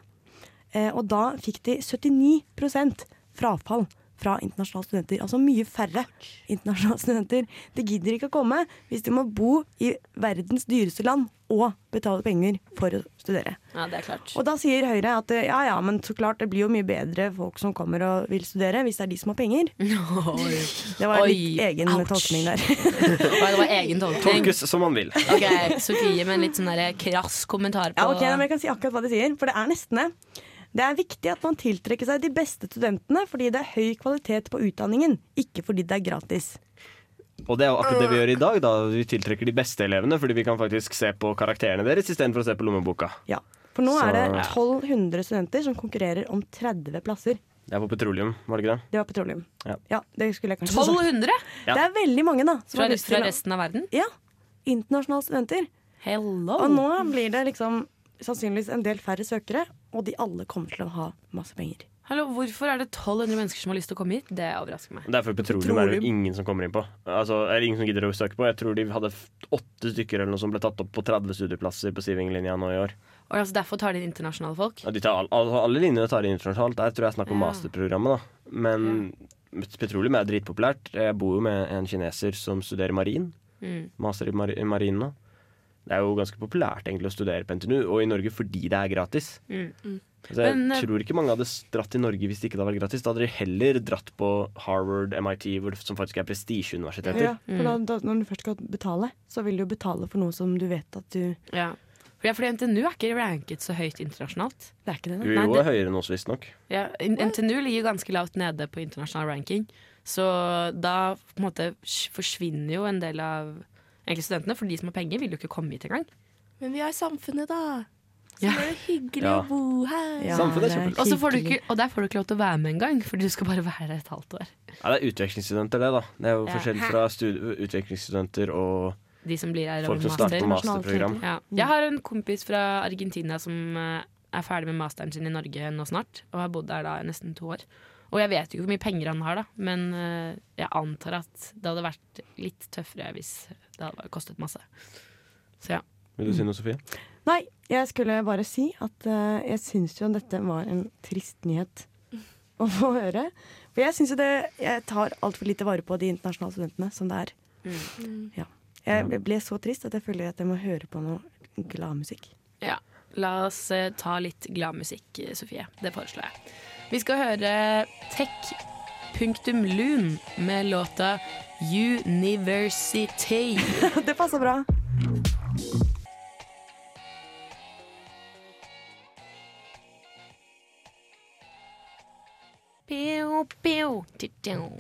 D: eh, og da fikk de 79% frafall fra internasjonale studenter. Altså mye færre internasjonale studenter. De gidder ikke å komme hvis de må bo i verdens dyreste land og betale penger for å studere.
C: Ja, det er klart.
D: Og da sier Høyre at eh, ja ja, men så klart det blir jo mye bedre folk som kommer og vil studere, hvis det er de som har penger. Det var
C: Oi,
D: litt egen
C: ouch.
D: tolkning der.
C: Det var egen tolkning.
F: Tolkes som man vil.
C: Ok, Sofie med en litt sånn der krass kommentar på
D: Ja, ok, men Jeg kan si akkurat hva de sier, for det er nesten det. Det er viktig at man tiltrekker seg de beste studentene fordi det er høy kvalitet på utdanningen, ikke fordi det er gratis.
F: Og det er jo akkurat det vi gjør i dag. da Vi tiltrekker de beste elevene, fordi vi kan faktisk se på karakterene deres istedenfor å se på lommeboka.
D: Ja, For nå er det 1200 studenter som konkurrerer om 30 plasser.
F: Det er på petroleum, var det ikke det?
D: Det var petroleum.
F: Ja.
D: Ja, det skulle jeg kanskje sagt.
C: 1200?
F: Ja.
D: Det er veldig mange, da. som
C: Fra, fra resten av verden?
D: Ja. internasjonale studenter.
C: Hello.
D: Og nå blir det liksom sannsynligvis en del færre søkere, og de alle kommer til å ha masse penger.
C: Hallo, Hvorfor er det 1200 mennesker som har lyst til å komme hit? Det overrasker meg.
F: Det er for petroleum er det ingen som kommer inn på. Altså, er det ingen som gidder å søke på. Jeg tror de hadde åtte stykker eller noe som ble tatt opp på 30 studieplasser på Siving-linja nå i år.
C: Og altså, Derfor tar de inn internasjonale folk?
F: Ja, de tar all, all, alle linjene tar de internasjonalt. Der tror jeg snakk om
C: Ja.
F: masterprogrammet, da. Men petroleum er dritpopulært. Jeg bor jo med en kineser som studerer marin.
C: Mm.
F: Master i mar i marin nå. Det er jo ganske populært egentlig å studere på NTNU, og i Norge fordi det er gratis.
C: Mm. Mm.
F: Så jeg
C: Men, eh,
F: tror ikke mange hadde dratt til Norge hvis det ikke hadde vært gratis. Da hadde de heller dratt på Harvard, MIT, hvor det, som faktisk er prestisjeuniversiteter.
D: Ja, for da, da, når du først skal betale, så vil du jo betale for noe som du vet at du
C: Ja. For, ja, fordi NTNU er ikke ranket så høyt internasjonalt.
D: Det er ikke det,
F: Jo, det... er høyere enn oss, visstnok.
C: Ja, NTNU ligger ganske lavt nede på internasjonal ranking. Så da på en måte forsvinner jo en del av egentlig studentene. For de som har penger, vil jo ikke komme hit engang.
G: Men vi har samfunnet, da. Så
C: Ja.
G: det er hyggelig
F: Ja.
G: å bo her.
F: Samfunnet er kjempefint.
C: Og, så får du ikke, og der får du ikke lov til å være med engang, for du skal bare være her et halvt år.
F: Ja, det er utvekslingsstudenter, det, da. Det er jo
C: Ja.
F: forskjell fra stud- utvekslingsstudenter og
C: De som blir her
F: folk som starter på masterprogram.
C: Ja. Jeg har en kompis fra Argentina som eh, er ferdig med masteren sin i Norge nå snart, og har bodd der da i nesten to år. Og jeg vet jo ikke hvor mye penger han har, da, men eh, jeg antar at det hadde vært litt tøffere hvis det hadde kostet masse. Så ja.
F: Vil du si noe, Sofie?
D: Nei, jeg skulle bare si at uh, jeg syns jo dette var en trist nyhet å få høre. For jeg syns jo det Jeg tar altfor lite vare på de internasjonale studentene som det er.
C: Mm.
D: Ja. Jeg ble så trist at jeg føler at jeg må høre på noe gladmusikk.
C: Ja. La oss eh, ta litt gladmusikk, Sofie. Det foreslår jeg. Vi skal høre Tech.lun med låta University.
D: det passer bra.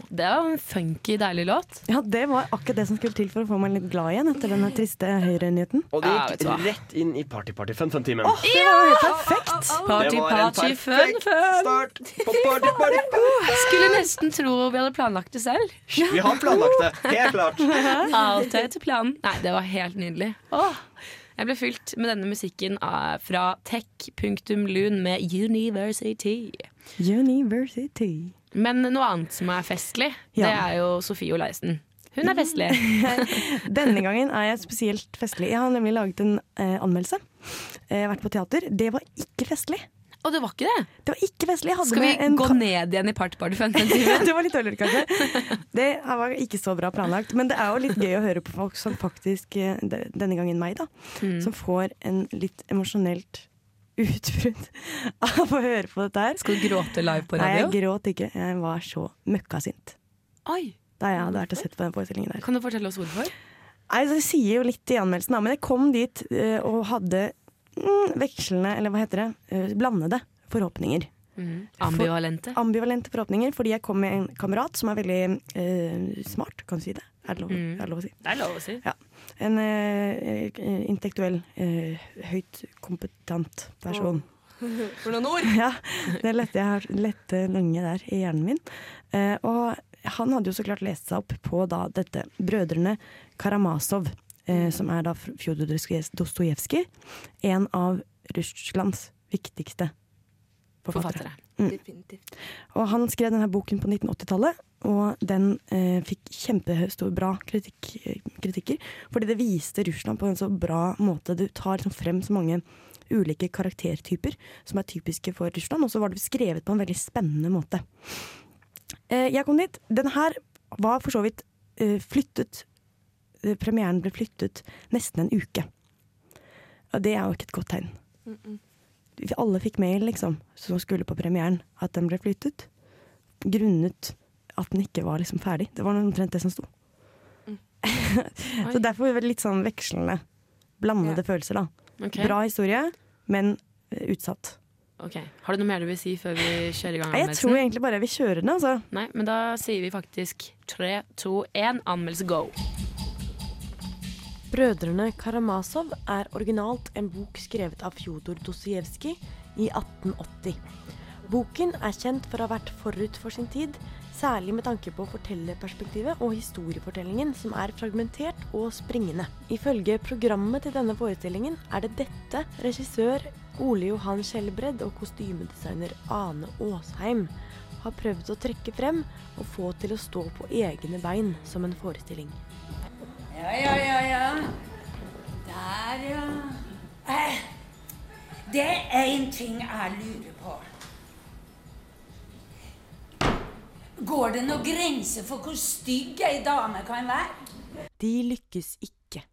C: Det var en funky, deilig låt.
D: Ja, det var akkurat det som skulle til for å få meg litt glad igjen etter denne triste høyrenyheten.
F: Og det gikk
C: ja,
F: rett inn i party-party-fun-fun-timen.
D: Åh, det var helt perfekt!
C: Party, party, fun,
F: perfekt
C: fun.
F: start på party, party, fun.
C: Skulle nesten tro vi hadde planlagt det selv.
F: Vi har planlagt det, helt klart.
C: Alt er etter planen. Nei, det var helt nydelig. Åh, jeg ble fylt med denne musikken fra tech.lun med University.
D: University.
C: Men noe annet som er festlig,
D: Ja.
C: det er jo Sofie Oleisen. Hun er festlig.
D: Denne gangen er jeg spesielt festlig. Jeg har nemlig laget en eh, anmeldelse. Eh, Jeg har vært på teater. Det var ikke festlig.
C: Og det var ikke det?
D: Det var ikke festlig.
C: Skal vi
D: en
C: gå ned igjen i Party Party Fun?
D: det var litt dårligere, kanskje. Det var ikke så bra planlagt. Men det er jo litt gøy å høre på folk som faktisk, eh, denne gangen meg, da,
C: Mm.
D: som får en litt emosjonelt utbrudd av å høre på dette her.
C: Skal du gråte live på radio?
D: Nei, jeg gråt ikke. Jeg var så møkkasint
C: Oi,
D: da jeg hadde vært og sett på den forestillingen der.
C: Kan du fortelle oss hvorfor?
D: Nei, Det sier jo litt i anmeldelsen, da, men jeg kom dit eh, og hadde mm, vekslende, eller hva heter det, eh, blandede forhåpninger.
C: Mm. Ambivalente?
D: For, ambivalente forhåpninger, fordi jeg kom med en kamerat som er veldig eh, smart, kan du si det? Er det lov,
C: Mm.
D: er det lov å si?
C: Det er lov å si.
D: Ja. En eh, eh, intellektuell, eh, høyt kompetent person.
G: For noen ord!
D: Ja, det lette, jeg har lette lange der i hjernen min. Eh, og han hadde jo så klart lest seg opp på da dette Brødrene Karamazov, eh, som er da Fjodor Dostojevskij, en av Russlands viktigste forfattere.
C: Forfattere.
D: Mm.
G: Definitivt.
D: Og han skrev denne boken på 1980-tallet, og den eh, fikk kjempestor bra kritikk, kritikker. Fordi det viste Russland på en så bra måte. Du tar liksom frem så mange ulike karaktertyper som er typiske for Russland, og så var det skrevet på en veldig spennende måte. Eh, jeg kom dit. Den her var for så vidt eh, flyttet eh, Premieren ble flyttet nesten en uke. Og det er jo ikke et godt tegn.
G: Mm -mm.
D: Alle fikk mail, liksom, som skulle på premieren, at den ble flyttet. Grunnet at den ikke var liksom ferdig. Det var omtrent det som sto. så derfor var det litt sånn vekslende, blandede følelser, da.
C: Okay.
D: Bra historie, men eh, utsatt.
C: Ok. Har du noe mer du vil si før vi kjører i gang
D: Nei, jeg tror egentlig bare vi kjører den, altså.
C: Nei, men da sier vi faktisk tre, to, én, anmeldelse go.
L: Brødrene Karamazov er originalt en bok skrevet av Fjodor Dostojevskij i 1880.
M: Boken er kjent for å ha vært forut for sin tid, særlig med tanke på fortellerperspektivet og historiefortellingen, som er fragmentert og springende. Ifølge programmet til denne forestillingen er det dette regissør Ole Johan Skjelbred og kostymedesigner Ane Aasheim har prøvd å trekke frem og få til å stå på egne bein som en forestilling.
L: Ja, ja, ja, ja. Der, ja. Eh, det er én ting jeg lurer på. Går det noen grenser for hvor stygg ei dame kan være?
M: De lykkes ikke.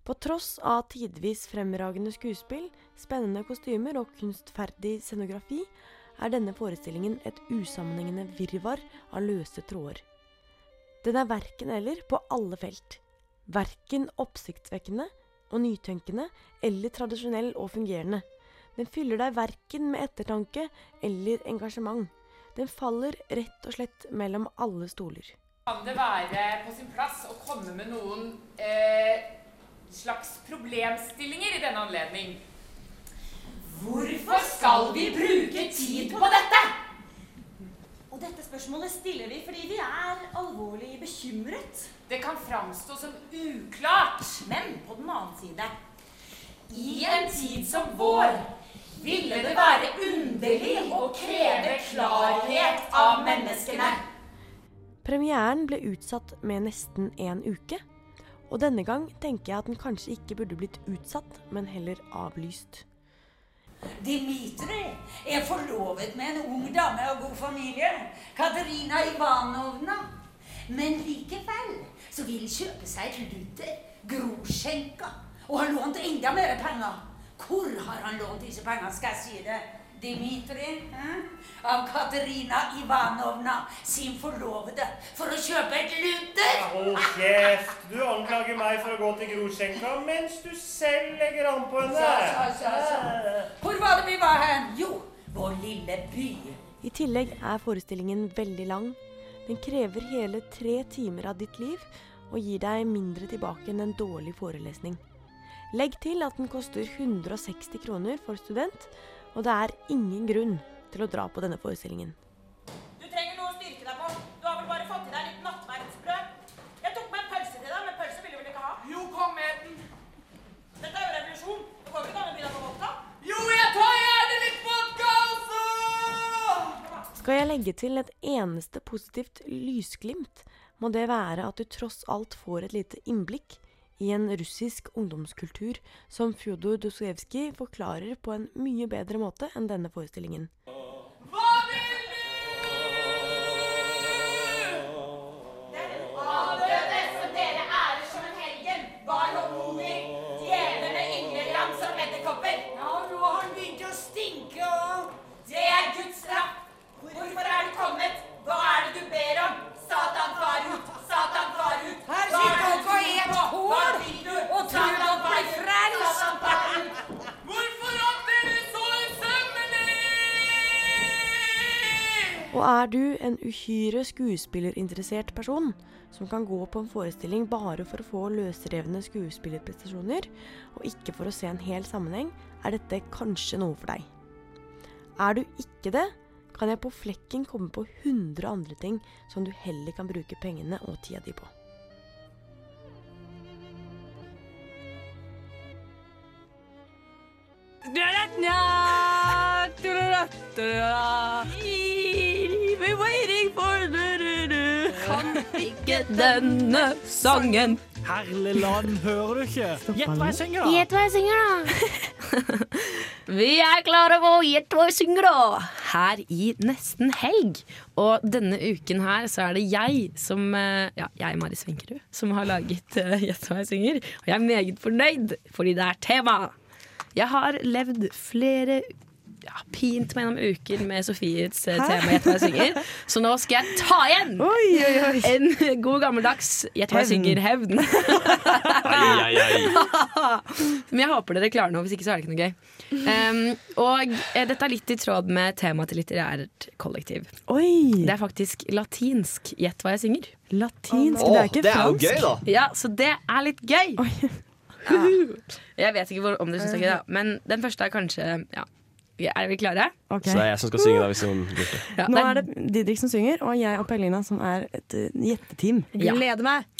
M: På tross av tidvis fremragende skuespill, spennende kostymer og kunstferdig scenografi, er denne forestillingen et usammenhengende virvar av løse tråder. Den er verken eller på alle felt. Verken oppsiktsvekkende og nytenkende eller tradisjonell og fungerende. Den fyller deg verken med ettertanke eller engasjement. Den faller rett og slett mellom alle stoler.
N: Kan det være på sin plass å komme med noen eh, slags problemstillinger i denne anledning? Hvorfor skal vi bruke tid på dette?
O: Og dette spørsmålet stiller vi fordi vi er alvorlig bekymret.
N: Det kan framstå som uklart.
O: Men på den annen side
N: I en tid som vår ville det være underlig å kreve klarhet av menneskene.
M: Premieren ble utsatt med nesten en uke. Og denne gang tenker jeg at den kanskje ikke burde blitt utsatt, men heller avlyst.
L: Dimitri er forlovet med en ung dame av god familie. Katerina Ivanovna. Men likevel så vil kjøpe seg et lutter. Grosjenka. Og har lånt enda mer penger. Hvor har han lånt disse pengene, skal jeg si det? Dimitri eh? av Katerina Ivanovna sin forlovede for å kjøpe et lutter.
P: Hold kjeft! Du anklager meg for å gå til Grosjenka mens du selv legger an på henne.
L: Så, så, så, så. Hvor var det vi var hen? Jo, vår lille by.
M: I tillegg er forestillingen veldig lang. Den krever hele tre timer av ditt liv og gir deg mindre tilbake enn en dårlig forelesning. Legg til at den koster 160 kroner for student, og det er ingen grunn til å dra på denne forestillingen.
O: Du trenger noe å styrke deg på. Du har vel bare fått i deg litt nattverdsbrød. Jeg tok med en pølse til deg, men pølse ville du vel ikke ha?
N: Jo, kom med den.
O: Dette er jo revolusjon. Du går vel ikke an å begynne på vodka?
N: Jo, jeg tar gjerne litt vodka også!
M: Skal jeg legge til et eneste positivt lysglimt, må det være at du tross alt får et lite innblikk i en russisk ungdomskultur som Fjodor Dostojevskij forklarer på en mye bedre måte enn denne forestillingen.
L: Og
N: er du
M: en uhyre skuespillerinteressert person som kan gå på en forestilling bare for å få løsrevne skuespillerprestasjoner, og ikke for å se en hel sammenheng, er dette kanskje noe for deg. Er du ikke det, kan jeg på flekken komme på 100 andre ting som du heller kan bruke pengene og tida di på.
C: Kan denne sangen.
E: Herligland, hører du ikke? Gjett hva jeg synger, da.
C: Gjett hva jeg synger, da. Vi er klare på gjette hva jeg synger, da. Her i nesten helg. Og denne uken her så er det jeg som eh, Ja, jeg, Mari Svenkerud, som har laget Gjett hva jeg synger. Og jeg er meget fornøyd, fordi det er tema. Jeg har levd flere ja, pint meg gjennom uken med Sofies eh, tema Gjett hva jeg synger. Så nå skal jeg ta igjen!
M: Oi, oi, oi.
C: En god gammeldags Gjett hva jeg synger hevn. Men jeg håper dere klarer noe, hvis ikke så er det ikke noe gøy. Um, og eh, dette er litt i tråd med temaet til litterært kollektiv.
M: Oi!
C: Det er faktisk latinsk Gjett hva jeg synger.
M: Latinsk, det er ikke
F: det er jo gøy, da.
C: Ja, så det er litt gøy. Ja. Jeg vet ikke hvor, om dere syns det er gøy, da. Men den første er kanskje ja, Er vi klare?
D: Okay.
F: Så det er jeg som skal synge da, hvis hun blir det.
D: Nå er det Didrik som synger, og jeg og Pellina som er et eh, gjetteteam.
C: Ja.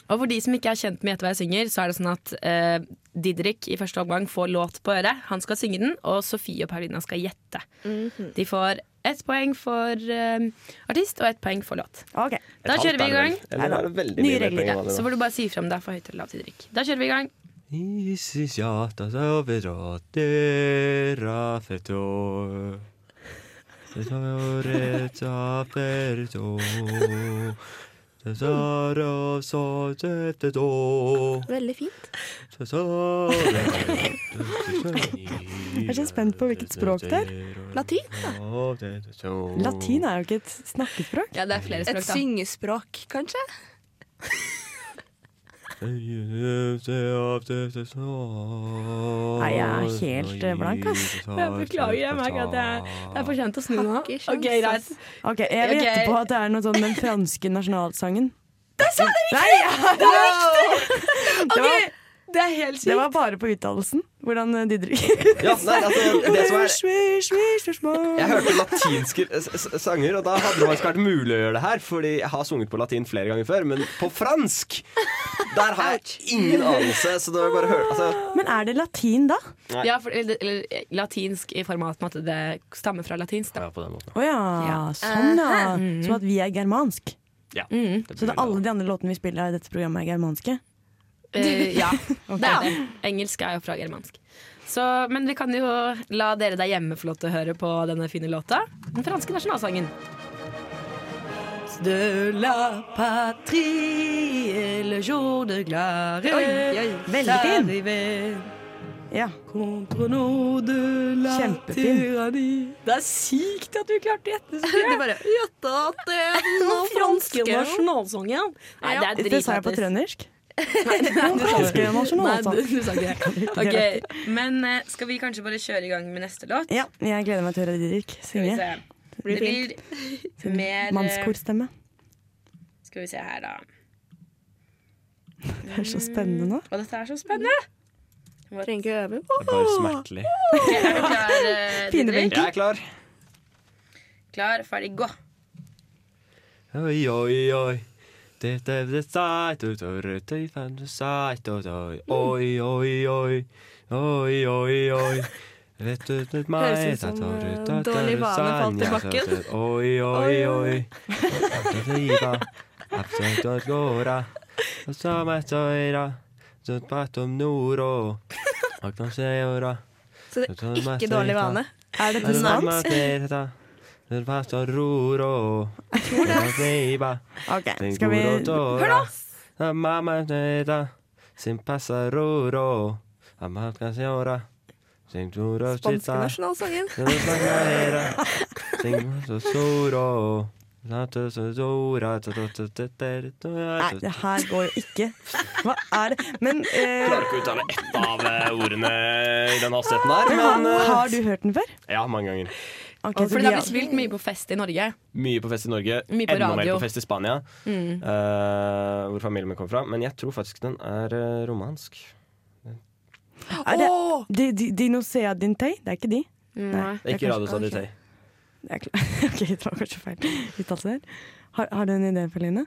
C: Og for de som ikke er kjent med Gjett hva jeg synger, så er det sånn at eh, Didrik i første omgang får låt på øret. Han skal synge den, og Sofie og Paulina skal gjette. De får ett poeng for eh, artist og ett poeng for låt. Da kjører vi i gang. Nye regler. Så får du bare si frem om det er for høyt eller lavt, Didrik. Da kjører vi i gang.
G: Veldig fint.
D: Jeg er så spent på hvilket språk det er.
G: Latin,
F: da.
D: Latin er jo ikke et snakkespråk.
C: Ja, det er flere språk,
G: Et syngespråk, kanskje?
D: Nei, jeg er helt eh, blank, ass.
C: Jeg beklager, jeg merker at jeg, det er for sent å snu nå. Ok, greit.
D: Okay, Jeg vil
C: Ok.
D: gjette på at det er noe sånn den franske nasjonalsangen.
C: Det sa det
D: Nei, ja, det var riktig! Var,
C: det er helt sykt.
D: det var bare på uttalelsen. Hvordan de drikker.
F: Ja, nei, altså, det som er. Jeg hørte latinske s- sanger, og da hadde det faktisk vært mulig å gjøre det her. Fordi jeg har sunget på latin flere ganger før, men på fransk Der har jeg ingen anelse. Så det var bare høre altså,
D: Men er det latin, da?
F: Nei.
C: Ja, for, eller, eller latinsk i format av at det stammer fra latinsk. Da.
F: Ja, på den måten.
D: Å ja,
C: Ja.
D: sånn ja. Som at vi er germansk.
F: Ja.
C: Mm.
D: Så det er alle de andre låtene vi spiller i dette programmet, er germanske?
C: Eh, ja, det er det. Engelsk er jo fra germansk. Så, men vi kan jo la dere der hjemme få lov til å høre på denne fine låta. Den franske nasjonalsangen. De la patrie et le jour de gloire
D: Oi, oi, veldig fin. Ja. Kjempefin.
C: Det er sykt at du klarte å gjette så mye.
G: Du bare gjetta at det er
C: Den franske nasjonalsangen. Nei, det er
D: Det sa jeg på trøndersk.
C: Nei,
D: franske
C: Nei, du, du sa ikke det. Okay, Men eh, skal vi kanskje bare kjøre i gang med neste låt?
D: Ja, jeg gleder meg til å høre Didrik
C: Skal vi blir. Det blir mer eh,
D: Mannskorstemme.
C: Skal vi se her, da.
D: Det er så spennende nå.
C: Og dette er så spennende!
G: Trenger ikke øve.
F: Det er bare smertelig.
C: Okay, er du klar, eh, Didrik?
F: Jeg er klar.
C: Klar, ferdig, gå.
F: Oi, oi, oi. Oi, oi, oi. Oi, oi, oi. Meg
G: Høres ut som, eh,
F: tar
G: Dårlig vane falt i bakken.
F: Oi, oi, oi. Så
G: det er ikke dårlig vane. Er dette sant?
D: Ok, skal vi
F: Hør da!
G: Spanske nasjonalsangen.
D: Nei, det her går jo ikke. Hva er det? Men uh,
F: Klarer ikke å uttale ett av eh, ordene i den hastigheten der,
D: men,
F: men eh,
D: Har du hørt den før?
F: Ja, mange ganger.
D: Ok, Fordi
C: det har blitt spilt mye på fest i Norge.
F: Mye på fest i Norge,
C: Mye på
F: enda mer på fest i Spania,
C: Mm.
F: uh, hvor familien min kommer fra. Men jeg tror faktisk den er uh, romansk.
D: Er det oh! de, de, Dinosea Dintei? Det er ikke de?
C: Nei.
D: det er
F: Ikke Radio
D: er klar. ok, det var kanskje feil uttalelse der. Har, har du en idé, Feline?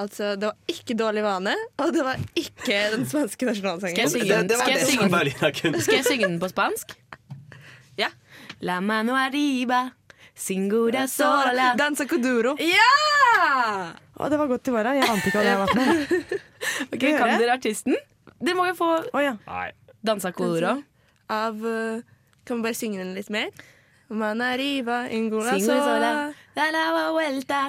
G: Altså, det var ikke dårlig vane, og det var ikke den svenske nasjonalsangen.
C: Skal jeg synge den? Skal jeg synge den på spansk? Ja. La mano arriba, singura sola
G: Danza coduro.
C: Ja!
D: Å, det var godt til var. Jeg ante ikke hva det var for.
C: Ok, Kan
D: høre?
C: dere artisten? Dere må jo få
D: oh, ja.
C: Danza coloro.
G: Av eh, Kan vi bare synge den litt mer? Man arriba, ingula
C: Singura
G: sola.
C: sola, da la vuelta,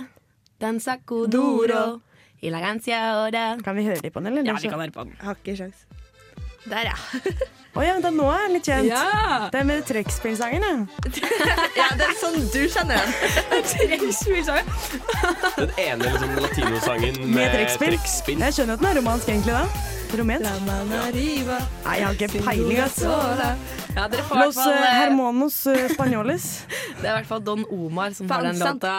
C: dansa coduro, y la gancia hora.
D: Kan vi høre litt på den, eller?
C: Ja, vi kan høre på den.
G: Har ikke sjans. Der, ja.
D: Å ja, da nå er den litt kjent.
C: Ja.
D: Det er med trekkspillsangen, ja.
G: ja, det er sånn du kjenner den.
F: Den ene liksom, latinosangen med,
D: Med trekkspill.
F: trekkspill.
D: Jeg skjønner at den er romansk, egentlig, da. Romensk. Nei, jeg har ikke peiling, ass.
G: sola.
C: Ja, dere får
D: Los
C: fall
D: eh,
C: eh,
D: hermanos eh, spanjoles.
C: Det er i hvert fall Don Omar som har den låta.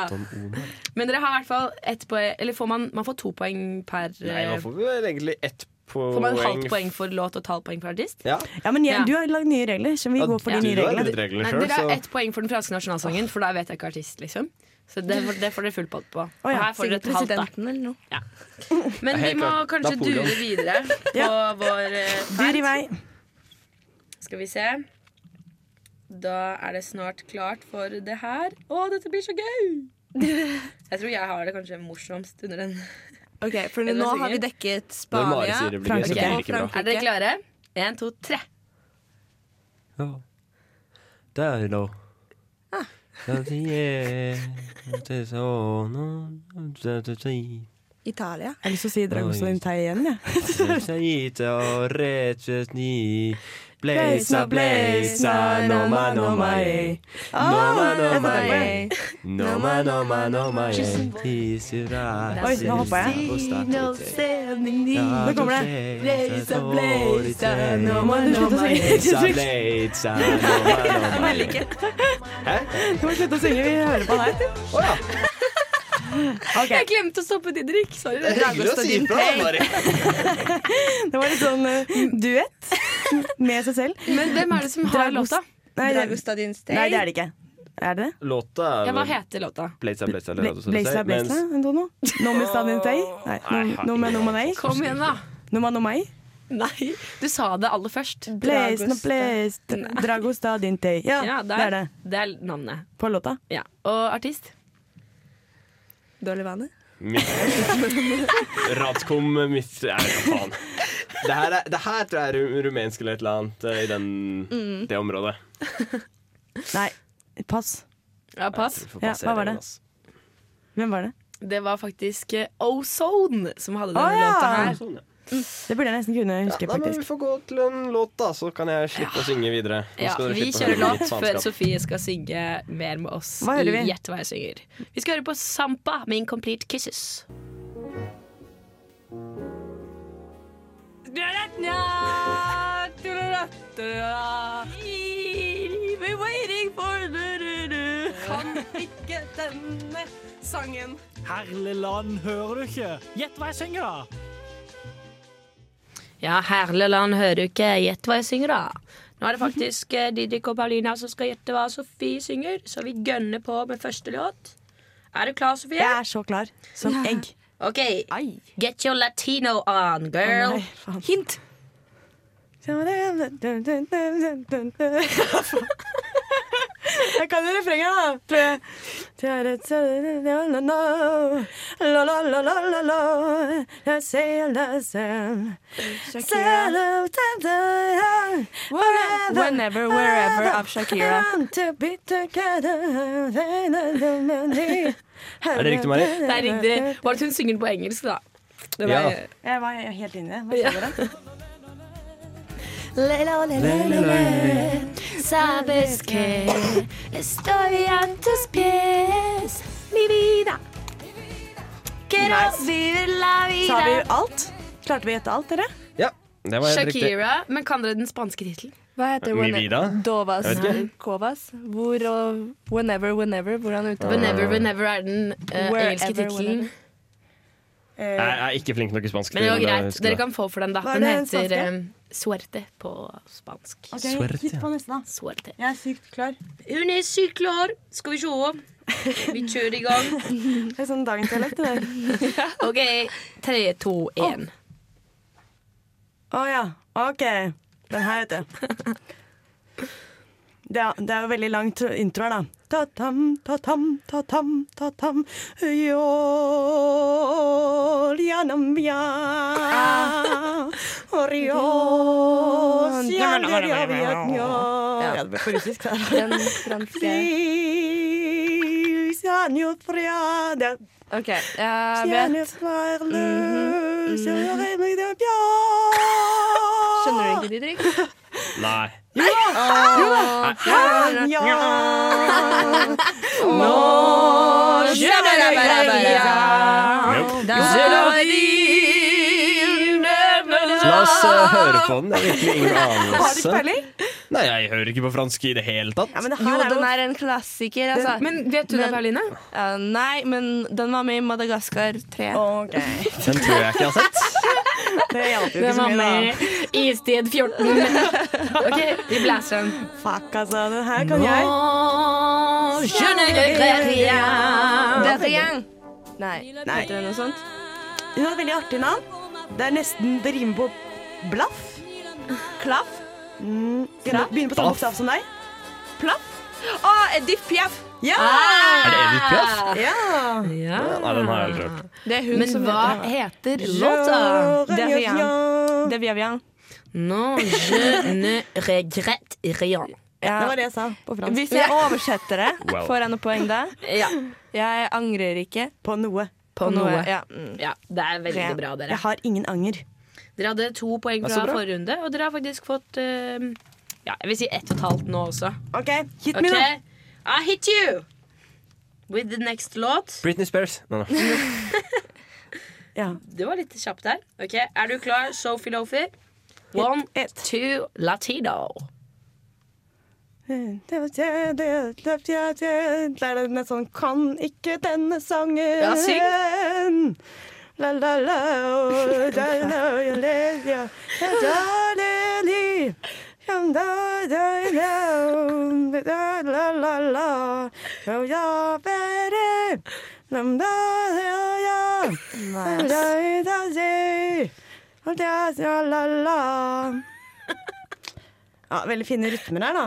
C: Men dere har i hvert fall ett poeng Eller får man, man får to poeng per
F: Nei,
C: eh,
F: man får vel egentlig ett poeng.
C: Får man halvt poeng for låt og et halvt poeng for artist?
F: Ja.
D: Ja, men jeg,
C: Ja.
D: du har lagd nye regler, Skal vi
F: Ja,
D: går for de nye reglene.
F: litt regler
C: Nei, dere har ett poeng for den franske nasjonalsangen, for da vet jeg ikke artist, liksom. Så det, får- det får dere full pott på. Og her får dere et halvt, da. Men vi må
F: klart.
C: kanskje dure videre på vår ferd.
D: Dur i vei.
C: Skal vi se. Da er det snart klart for det her. Å, dette blir så gøy! Jeg tror jeg har det kanskje morsomst under den.
G: Ok, for nå har vi dekket Spania,
F: sier det blir gøy, så
D: Frankrike.
F: det
G: og
F: ikke bra.
C: Er dere
G: Frankrike.
C: klare? Én, to, tre.
F: Der, da.
C: Ah.
G: Italia.
D: Jeg har lyst til å si Dragostein Tei igjen, jeg.
F: Blaza, blaza, noma, noma, eh. Noma, noma, eh. Noma, noma, noma, eh. Tisura,
D: Oi, nå hoppa jeg. Nå kommer det.
F: Blaza, blaza,
D: noma, noma, eh.
F: noma, noma,
D: ikke.
F: Hæ?
D: Du må slutte å synge, vi hører på deg. Okay.
C: Jeg glemte å stoppe Didrik. Sorry.
F: Det er hyggelig å si ifra, Mari.
D: Det var litt sånn uh, duett med seg selv.
C: Men hvem er det som har
D: Dragos-
C: låta?
D: Nei, det,
G: Dragostadin Stay.
D: nei, det er det ikke. Er det det?
F: Låta er
C: Ja, hva heter låta?
F: Blaza, blaza,
D: Bla-
F: blaza,
D: Blaza, blaza, Antonio? No me stadin tei? Nei, no- no me no me nei?
C: Kom igjen, da.
D: No me no?
C: Nei, du sa det aller først.
D: Blaze, no blaze, Drago stadin tei. Ja,
C: Ja,
D: det er det.
C: Det er navnet.
D: På låta.
C: Ja. Og artist?
G: Dårlig vane.
F: Radskom mitt Ja, faen. Det her, er, det her tror jeg er rumensk eller et eller annet eh, i den,
D: Mm.
F: det området.
D: Nei, pass.
C: Ja, pass.
D: Ja, hva var det? Hvem var det?
C: Det var faktisk eh, Ozone som hadde denne
D: ja!
C: låta her.
F: Ozone, ja.
D: Det burde jeg nesten kunne huske,
F: Da men vi får gå til en låt, da, så kan jeg slippe å synge videre.
C: Ja, vi kjører låt før. Sofie skal synge mer med oss.
D: Hva hører vi?
C: Gjett hva jeg synger. Vi skal høre på Sampa med Incomplete Kisses.
A: We're waiting for. Kan ikke denne sangen.
Q: Herlig land, hører du ikke? Gjett hva jeg synger, da!
C: Ja, Herleland hører du ikke. Gjett hva jeg synger, da. Nå er det faktisk eh, Didrik og Paulina som skal gjette hva Sofie synger, så vi gønner på med første låt. Er du klar, Sofie?
D: Jeg er så klar som egg.
C: OK. Get your latino on, girl.
D: Oh, nei.
C: Hint.
D: Jeg kan jo refrenget, da.
G: Whenever, wherever av Shakira.
F: Er det riktig, Mari?
C: Det er riktig. Bare at hun synger den på engelsk, da. Det var,
F: Ja.
D: Jeg var helt inni det. Hva sa dere?
A: Sabes que estoy a tus pies, mi vida. Quiero
D: Nice.
A: vivir la vida.
D: Sa vi alt? Klarte vi å gjette alt, dere?
F: Ja, det var helt riktig.
C: Shakira, men kan dere den spanske tittelen?
G: Hva heter
F: Mi vida?
G: Dovas. Covas? Hvor og Whenever, whenever. Hvordan uttaler
C: Whenever, whenever er den
G: uh,
C: engelske tittelen.
G: Whenever.
F: Jeg er ikke flink nok i spansk.
C: Men det var greit. Dere kan få for den, da.
D: Hva
C: Den heter eh, suerte på spansk.
D: Ok,
F: Suerte.
D: Hit på neste, da.
C: Suerte.
D: Jeg er sykt klar.
C: Hun er sykt klar. Skal vi se. Vi kjører i gang.
D: Det er sånn dagens dialekt, det der.
C: OK. Tre, to, én.
D: Å ja. OK. Den her, vet du. Det er, det er jo veldig lang tro- intro her, da. Ta-tam, ta-tam, ta-tam, ta-tam Jol, janam, ja Orios, ja, ja, det ble for russisk, da.
G: Den franske
D: Flis, ja, njo, fria. Det er
G: OK, jeg vet.
D: bja.
G: Skjønner du ikke, Didrik?
F: Nei.
D: Jo da! Ja, ja. Nå skjønner jeg
F: la oss eh, høre på den. Det er virkelig ingen
D: Har du ikke
F: anelse.
D: peiling?
F: Nei, jeg hører ikke på fransk i det hele tatt.
D: Ja, men det
G: Jo,
D: er
G: den
D: jo
G: er en klassiker, altså.
C: Men vet du det,
G: Men-
C: Pauline?
G: Ja, nei, men den var med i Madagaskar 3.
D: Okay.
F: Den tror jeg ikke jeg har sett.
D: Det hjalp jo ikke så
C: var
D: mye, da.
C: Istid 14. OK, vi blæser den.
D: Fuck, altså. Den her kan jeg.
C: je ne regrette.
G: Det er rien. Nei,
D: Nei.
G: heter det noe sånt?
D: Hun har et veldig artig navn. Det er nesten Det rimer på blaff. Klaff. Mm, begynner, begynner på samme bokstav som deg. Plaff.
G: Å, Edith Piaf!
D: Ja!
F: Er det Edith Piaf?
D: Ja.
C: Ja.
F: Nei, den har jeg aldri hørt.
G: Det er hun
C: Men
G: som
C: hva heter låta?
G: Det er rien. Det er rien.
C: Non, je ne regrette rien.
G: Ja.
D: Det var det jeg sa på fransk.
G: Hvis jeg oversetter det,
C: Wow.
G: får jeg noe poeng da?
C: Ja.
G: Jeg angrer ikke.
D: På noe.
C: På noe.
G: Ja. mm.
C: Ja, det er veldig bra, dere.
D: Jeg har ingen anger.
C: Dere hadde to poeng fra forrige runde, og dere har faktisk fått uh, Ja, jeg vil si ett og et halvt nå også.
D: OK, hit me, da.
C: I hit you with the next låt.
F: Britney Spears. No, no.
D: Ja.
C: Det var litt kjapt der. Ok, Er du klar, Sophie Lofi? One, two, latino.
D: Det er den sånn Kan ikke denne sangen
C: Ja, syng.
D: La, la, la, la, la, la, la, la, la, la, la. Ja, veldig fine rytmer her, da.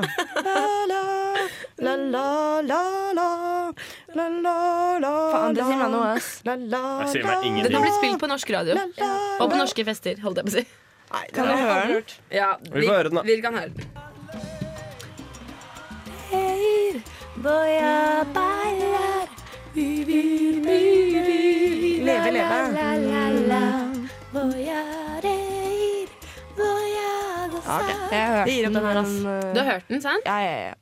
G: Faen, det sier filma noe, ass.
F: Jeg sier meg ingenting.
C: Den har blitt spilt på norsk radio. Og på norske fester, holdt jeg på å si.
G: Nei, kan vi høre den?
C: Ja,
F: vi, vi får høre den, da.
C: Vi kan høre den.
D: Leve, leve.
G: Ja, ok. Jeg har hørt
D: Vi gir opp den her, ass.
G: men, uh,
C: Du har hørt den, sant?
G: Ja, ja, ja.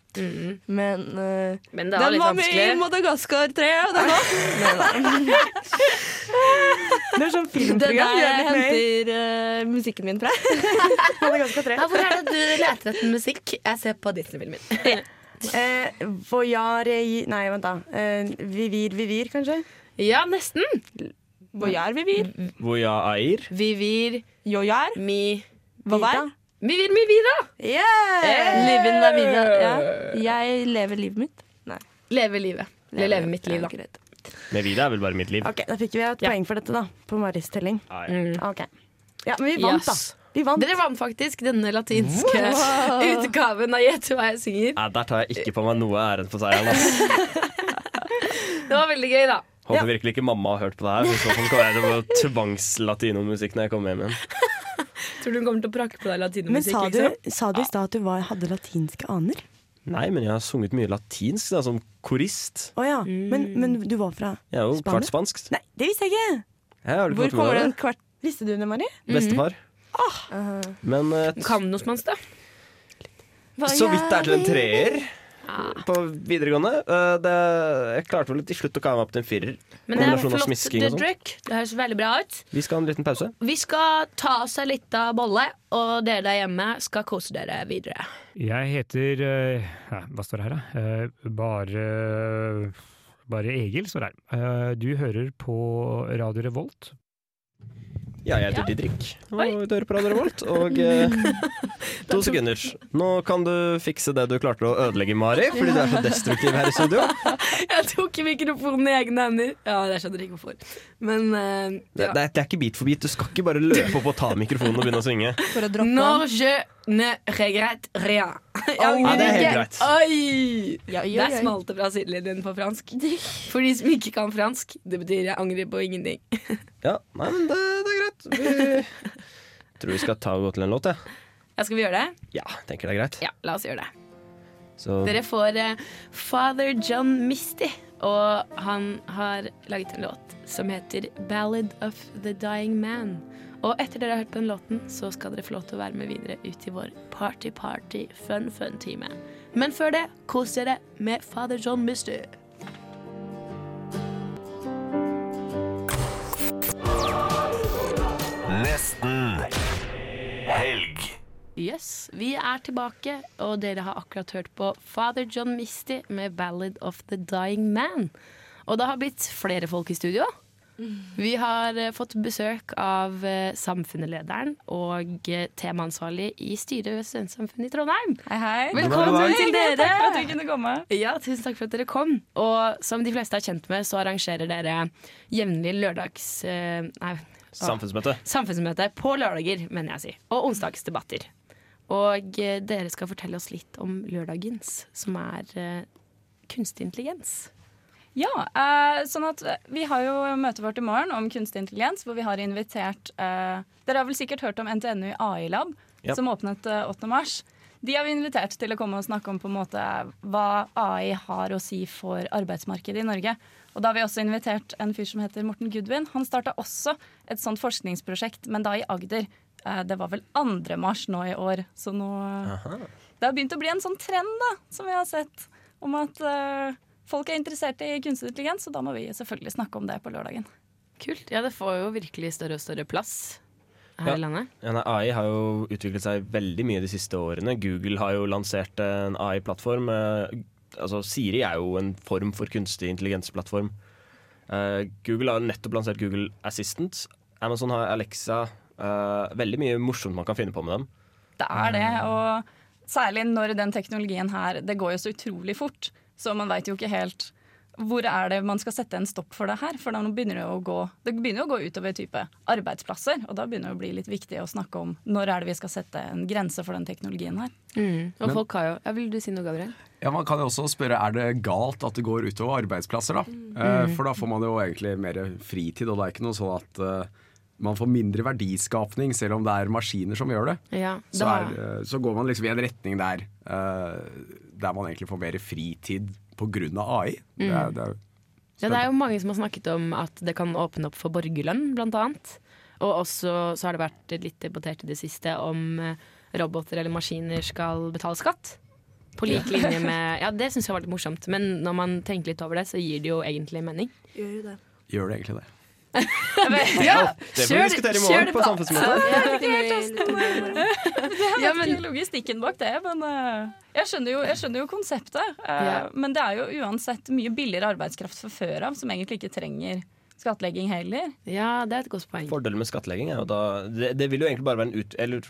G: Men, uh,
C: Men det var
G: den
C: litt
G: var med i. Madagaskar 3, og den var
D: Det er sånn filmprogram.
G: Det er der
D: er
G: jeg henter uh, musikken min fra.
D: Madagaskar 3.
C: Ja, hvor er det du leter etter musikk? Jeg ser på Disney-filmer.
D: Eh, Voyare i Nei, vent, da. Eh, vivir, vivir, kanskje?
C: Ja, nesten.
G: Voyar Vivir.
F: Voya Air.
C: Vivir
G: Jojar.
C: mi
G: Hva var?
C: Vivir mi vida.
D: Yeah!
G: Live la vida. Ja. Jeg lever livet mitt. Nei.
C: Leve livet. Eller leve mitt liv, da.
F: Med Vida er vel bare mitt liv.
D: Ok, Da fikk vi et
C: Ja.
D: poeng for dette, da. På Maris telling.
C: Mm.
D: Ok. Ja, men vi vant,
C: Yes.
D: da. Vi vant.
C: Dere vant faktisk denne latinske
D: Wow.
C: utgaven av Gjett hva jeg synger.
F: Nei, der tar jeg ikke på meg noe æren for seieren. ass.
C: Det var veldig gøy, da.
F: Håper virkelig ikke mamma har hørt på det her. Hvis så fall kommer til tvangslatinomusikk når jeg kommer hjem igjen.
C: Tror du hun kommer til å prakke på deg
D: Men
C: latinomusikk?
D: sa du,
C: liksom?
D: sa du i stad at du var, hadde latinske aner?
F: Nei, men jeg har sunget mye latinsk da, som korist.
D: Å ja. Men, men du var fra
F: Jeg er jo
D: Spania?
F: kvart spansk.
D: Nei, det visste jeg ikke!
F: Jeg har du
D: Hvor
F: fått med
D: kommer den
F: det?
D: kvart Visste du det, Mari?
F: Bestefar. Men eh,
C: Kan du noe spansk, da?
F: så vidt det er til en treer på videregående. eh, det, jeg klarte vel til slutt å kave meg opp til en firer.
C: Men det er flott,
F: og sånn.
C: Det høres veldig bra ut.
F: Vi skal ha en liten pause.
C: Vi skal ta oss en liten bolle, og dere der hjemme skal kose dere videre.
Q: Jeg heter eh, ja, Hva står det her, da? Eh, bare Bare Egil står her. Eh, du hører på Radio Revolt.
F: Ja, jeg heter Didrik, og du hører på Radio Revolt. Og eh, to sekunder. Nå kan du fikse det du klarte å ødelegge, Mari, fordi du er så destruktiv her i studio.
C: Jeg tok mikrofonen i egne hender. Ja, det skjønner jeg ikke hvorfor. Men eh,
F: Det, det, er, det er ikke bit for bit. Du skal ikke bare løpe opp og ta mikrofonen og begynne å synge.
G: For å droppe
C: Når je ne regrette rien. Jeg
F: Ja,
C: angrer
F: det er helt greit.
C: Oi!
G: Ja, jo,
C: Der smalt det fra sidelinjen på fransk. For de som ikke kan fransk, det betyr jeg angrer på ingenting.
F: Ja, nei, men det, det er greit. Vi tror vi skal ta og gå til en låt, jeg.
C: Ja, skal vi gjøre det?
F: Ja, tenker det er greit.
C: Ja, la oss gjøre det.
F: Så
C: Dere får uh, Father John Misty, og han har laget en låt som heter 'Ballad of the Dying Man'. Og etter dere har hørt på den låten, så skal dere få lov til å være med videre ut i vår party-party, fun-fun-time. Men før det, kos dere med Father John Misty.
R: Nesten helg.
C: Yes, vi er tilbake, og dere har akkurat hørt på Father John Misty med 'Ballad of the Dying Man'. Og det har blitt flere folk i studio. Vi har eh, fått besøk av uh, samfunnslederen og uh, temaansvarlig i styret ved Studentsamfunnet i Trondheim.
S: Hei, hei.
C: Velkommen
S: hei,
C: til dere!
S: Takk for at vi kunne komme.
C: Ja, tusen takk for at dere kom. Og som de fleste er kjent med, så arrangerer dere jevnlig lørdags... eh, nei,
F: Samfunnsmøte.
C: Samfunnsmøte på lørdager, mener jeg å si. Og onsdagsdebatter. Og eh, dere skal fortelle oss litt om lørdagens, som er eh, kunstig intelligens.
S: Ja, eh, sånn at eh, vi har jo møtet vårt i morgen om kunstig intelligens, hvor vi har invitert eh, Dere har vel sikkert hørt om NTNU AI-lab,
T: yep.
S: som åpnet eh, 8. mars. De har vi invitert til å komme og snakke om på en måte hva AI har å si for arbeidsmarkedet i Norge. Og da har vi også invitert en fyr som heter Morten Goodwin. Han starta også et sånt forskningsprosjekt, men da i Agder. Eh, det var vel 2. mars nå i år, så nå Det har begynt å bli en sånn trend da, som vi har sett, om at eh, folk er interessert i kunstig intelligens, og da må vi selvfølgelig snakke om det på lørdagen.
C: Kult. Ja, det får jo virkelig større og større plass her
F: Ja.
C: i landet.
F: Ja, nei, AI har jo utviklet seg veldig mye de siste årene. Google har jo lansert en AI-plattform. eh, Altså, Siri er jo en form for kunstig intelligensplattform. Eh, Google har nettopp lansert Google Assistant. Amazon har Alexa. eh, veldig mye morsomt man kan finne på med dem.
S: Det er det, og særlig når den teknologien her Det går jo så utrolig fort, så man veit jo ikke helt hvor er det man skal sette en stopp for det her? For da begynner det å gå Det begynner jo å gå utover type arbeidsplasser, og da begynner det å bli litt viktig å snakke om når er det vi skal sette en grense for den teknologien her.
C: Mm. Og
U: Men-
C: folk har jo ja, Vil du si noe, Gabriel?
U: Ja, Man kan jo også spørre er det galt at det går utover arbeidsplasser. da? Eh,
C: Mm.
U: for da får man jo egentlig mer fritid, og det er ikke noe sånn at eh, man får mindre verdiskapning selv om det er maskiner som gjør det.
C: Ja, det
U: Så, er, eh, så går man liksom i en retning der eh, der man egentlig får mer fritid pga. AI. Det er,
C: Mm.
U: det er,
C: Ja, det er jo mange som har snakket om at det kan åpne opp for borgerlønn, blant annet. Og også så har det vært litt debattert i det siste om eh, roboter eller maskiner skal betale skatt. På lik linje med Ja, det syns jeg var litt morsomt, men når man tenker litt over det, så gir det jo egentlig mening.
S: Gjør jo det.
U: gjør det egentlig det?
C: Ja,
F: Det får vi diskutere i morgen på samfunnsmøtet.
C: Ja,
S: Jeg vet ikke logistikken bak det, men eh, jeg, skjønner jo, jeg skjønner jo konseptet. eh,
C: Ja.
S: Men det er jo uansett mye billigere arbeidskraft fra før av, som egentlig ikke trenger skattlegging heller.
C: Ja, det er et godt poeng.
F: Fordelen med skattlegging er jo da det, det vil jo egentlig bare være en ut... Eller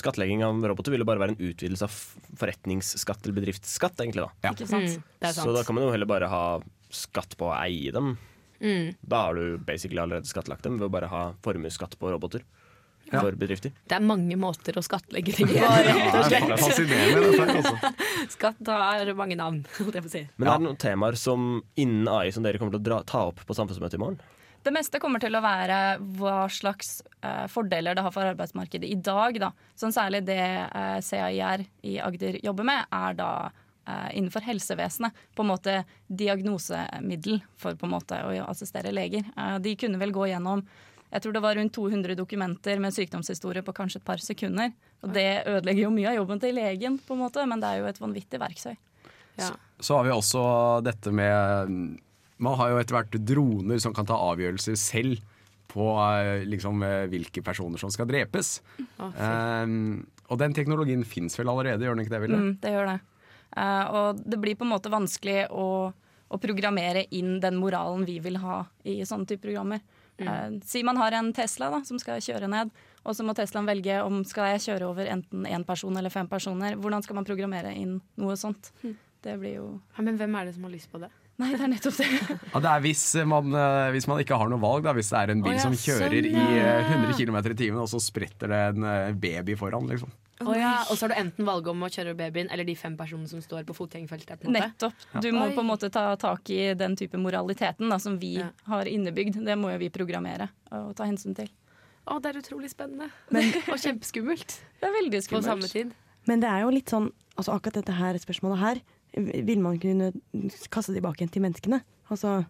F: skattlegging av roboter vil jo bare være en utvidelse av forretningsskatt eller bedriftsskatt, egentlig, da.
S: Ikke sant?
C: Mm, det er sant.
F: Så da kan man jo heller bare ha skatt på å eie dem.
C: Mm.
F: Da har du basically allerede skattlagt dem ved å bare ha formuesskatt på roboter.
C: Ja.
F: For bedrifter.
C: Det er mange måter å skattlegge ting på,
F: Ja,
C: rett og
F: det er
C: slett.
F: fascinerende, altså.
C: Skatt har mange navn, holdt jeg på å si.
F: Men er det noen temaer som innen AI som dere kommer til å dra, ta opp på samfunnsmøtet i morgen?
S: Det meste kommer til å være hva slags eh, fordeler det har for arbeidsmarkedet i dag. Da. Sånn særlig det eh, CAIR i Agder jobber med, er da innenfor helsevesenet. På en måte diagnosemiddel for på en måte å assistere leger. Eh, de kunne vel gå gjennom jeg tror det var rundt 200 dokumenter med sykdomshistorie på kanskje et par sekunder. Og det ødelegger jo mye av jobben til legen, på en måte, men det er jo et vanvittig verktøy.
U: Så har vi også dette med Man har jo etter hvert droner som kan ta avgjørelser selv på eh, liksom, eh, hvilke personer som skal drepes.
S: Oh.
U: Um, og den teknologien fins vel allerede, gjør den ikke det? Ville?
S: Mm, det gjør det. Eh, og det blir på en måte vanskelig å, å programmere inn den moralen vi vil ha i sånne type programmer. Eh, si man har en Tesla da, som skal kjøre ned, og så må Teslaen velge om skal jeg kjøre over enten én person eller fem personer. Hvordan skal man programmere inn noe sånt? Det blir jo
C: Ja, men hvem er det som har lyst på det?
S: Nei, det er nettopp det.
U: Ja, det er hvis man, eh, hvis man ikke har noe valg, da, hvis det er en bil
C: oh, ja,
U: som kjører
C: sånn,
U: i
C: ja.
U: i 100 km i timen, og så spretter det en baby foran. Liksom.
C: Å ja, Og så har du enten valget om å kjøre babyen eller de fem personene som står på fotgjengerfeltet.
S: Nettopp. Du må
C: Oi.
S: på en måte ta tak i den type moraliteten da, som vi har innebygd. Det må jo vi programmere og ta hensyn til.
C: Å, det er utrolig spennende. og kjempeskummelt.
S: Det er veldig
C: På samme tid.
D: Men det er jo litt sånn altså Akkurat dette her spørsmålet her, vil man kunne kaste tilbake igjen til menneskene? Altså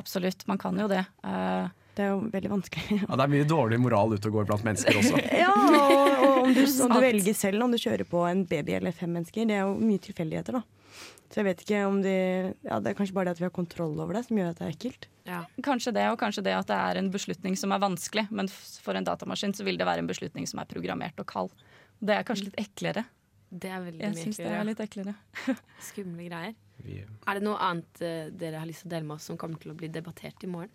S: Absolutt, man kan jo det. Eh,
D: det er jo veldig vanskelig.
U: Ja, det er mye dårlig moral ute og går blant mennesker også.
D: ja, og, og om, du, om du velger selv om du kjører på en baby eller fem mennesker, det er jo mye tilfeldigheter, da. Så jeg vet ikke om de Ja, det er kanskje bare det at vi har kontroll over det som gjør at det er ekkelt. Ja.
S: Kanskje det, og kanskje det at det er en beslutning som er vanskelig. Men for en datamaskin så vil det være en beslutning som er programmert og kald. Det er kanskje litt eklere.
C: Det er veldig
S: Jeg syns det er litt eklere.
C: Skumle greier. Er det noe annet eh, dere har lyst til å dele med oss som kommer til å bli debattert i morgen?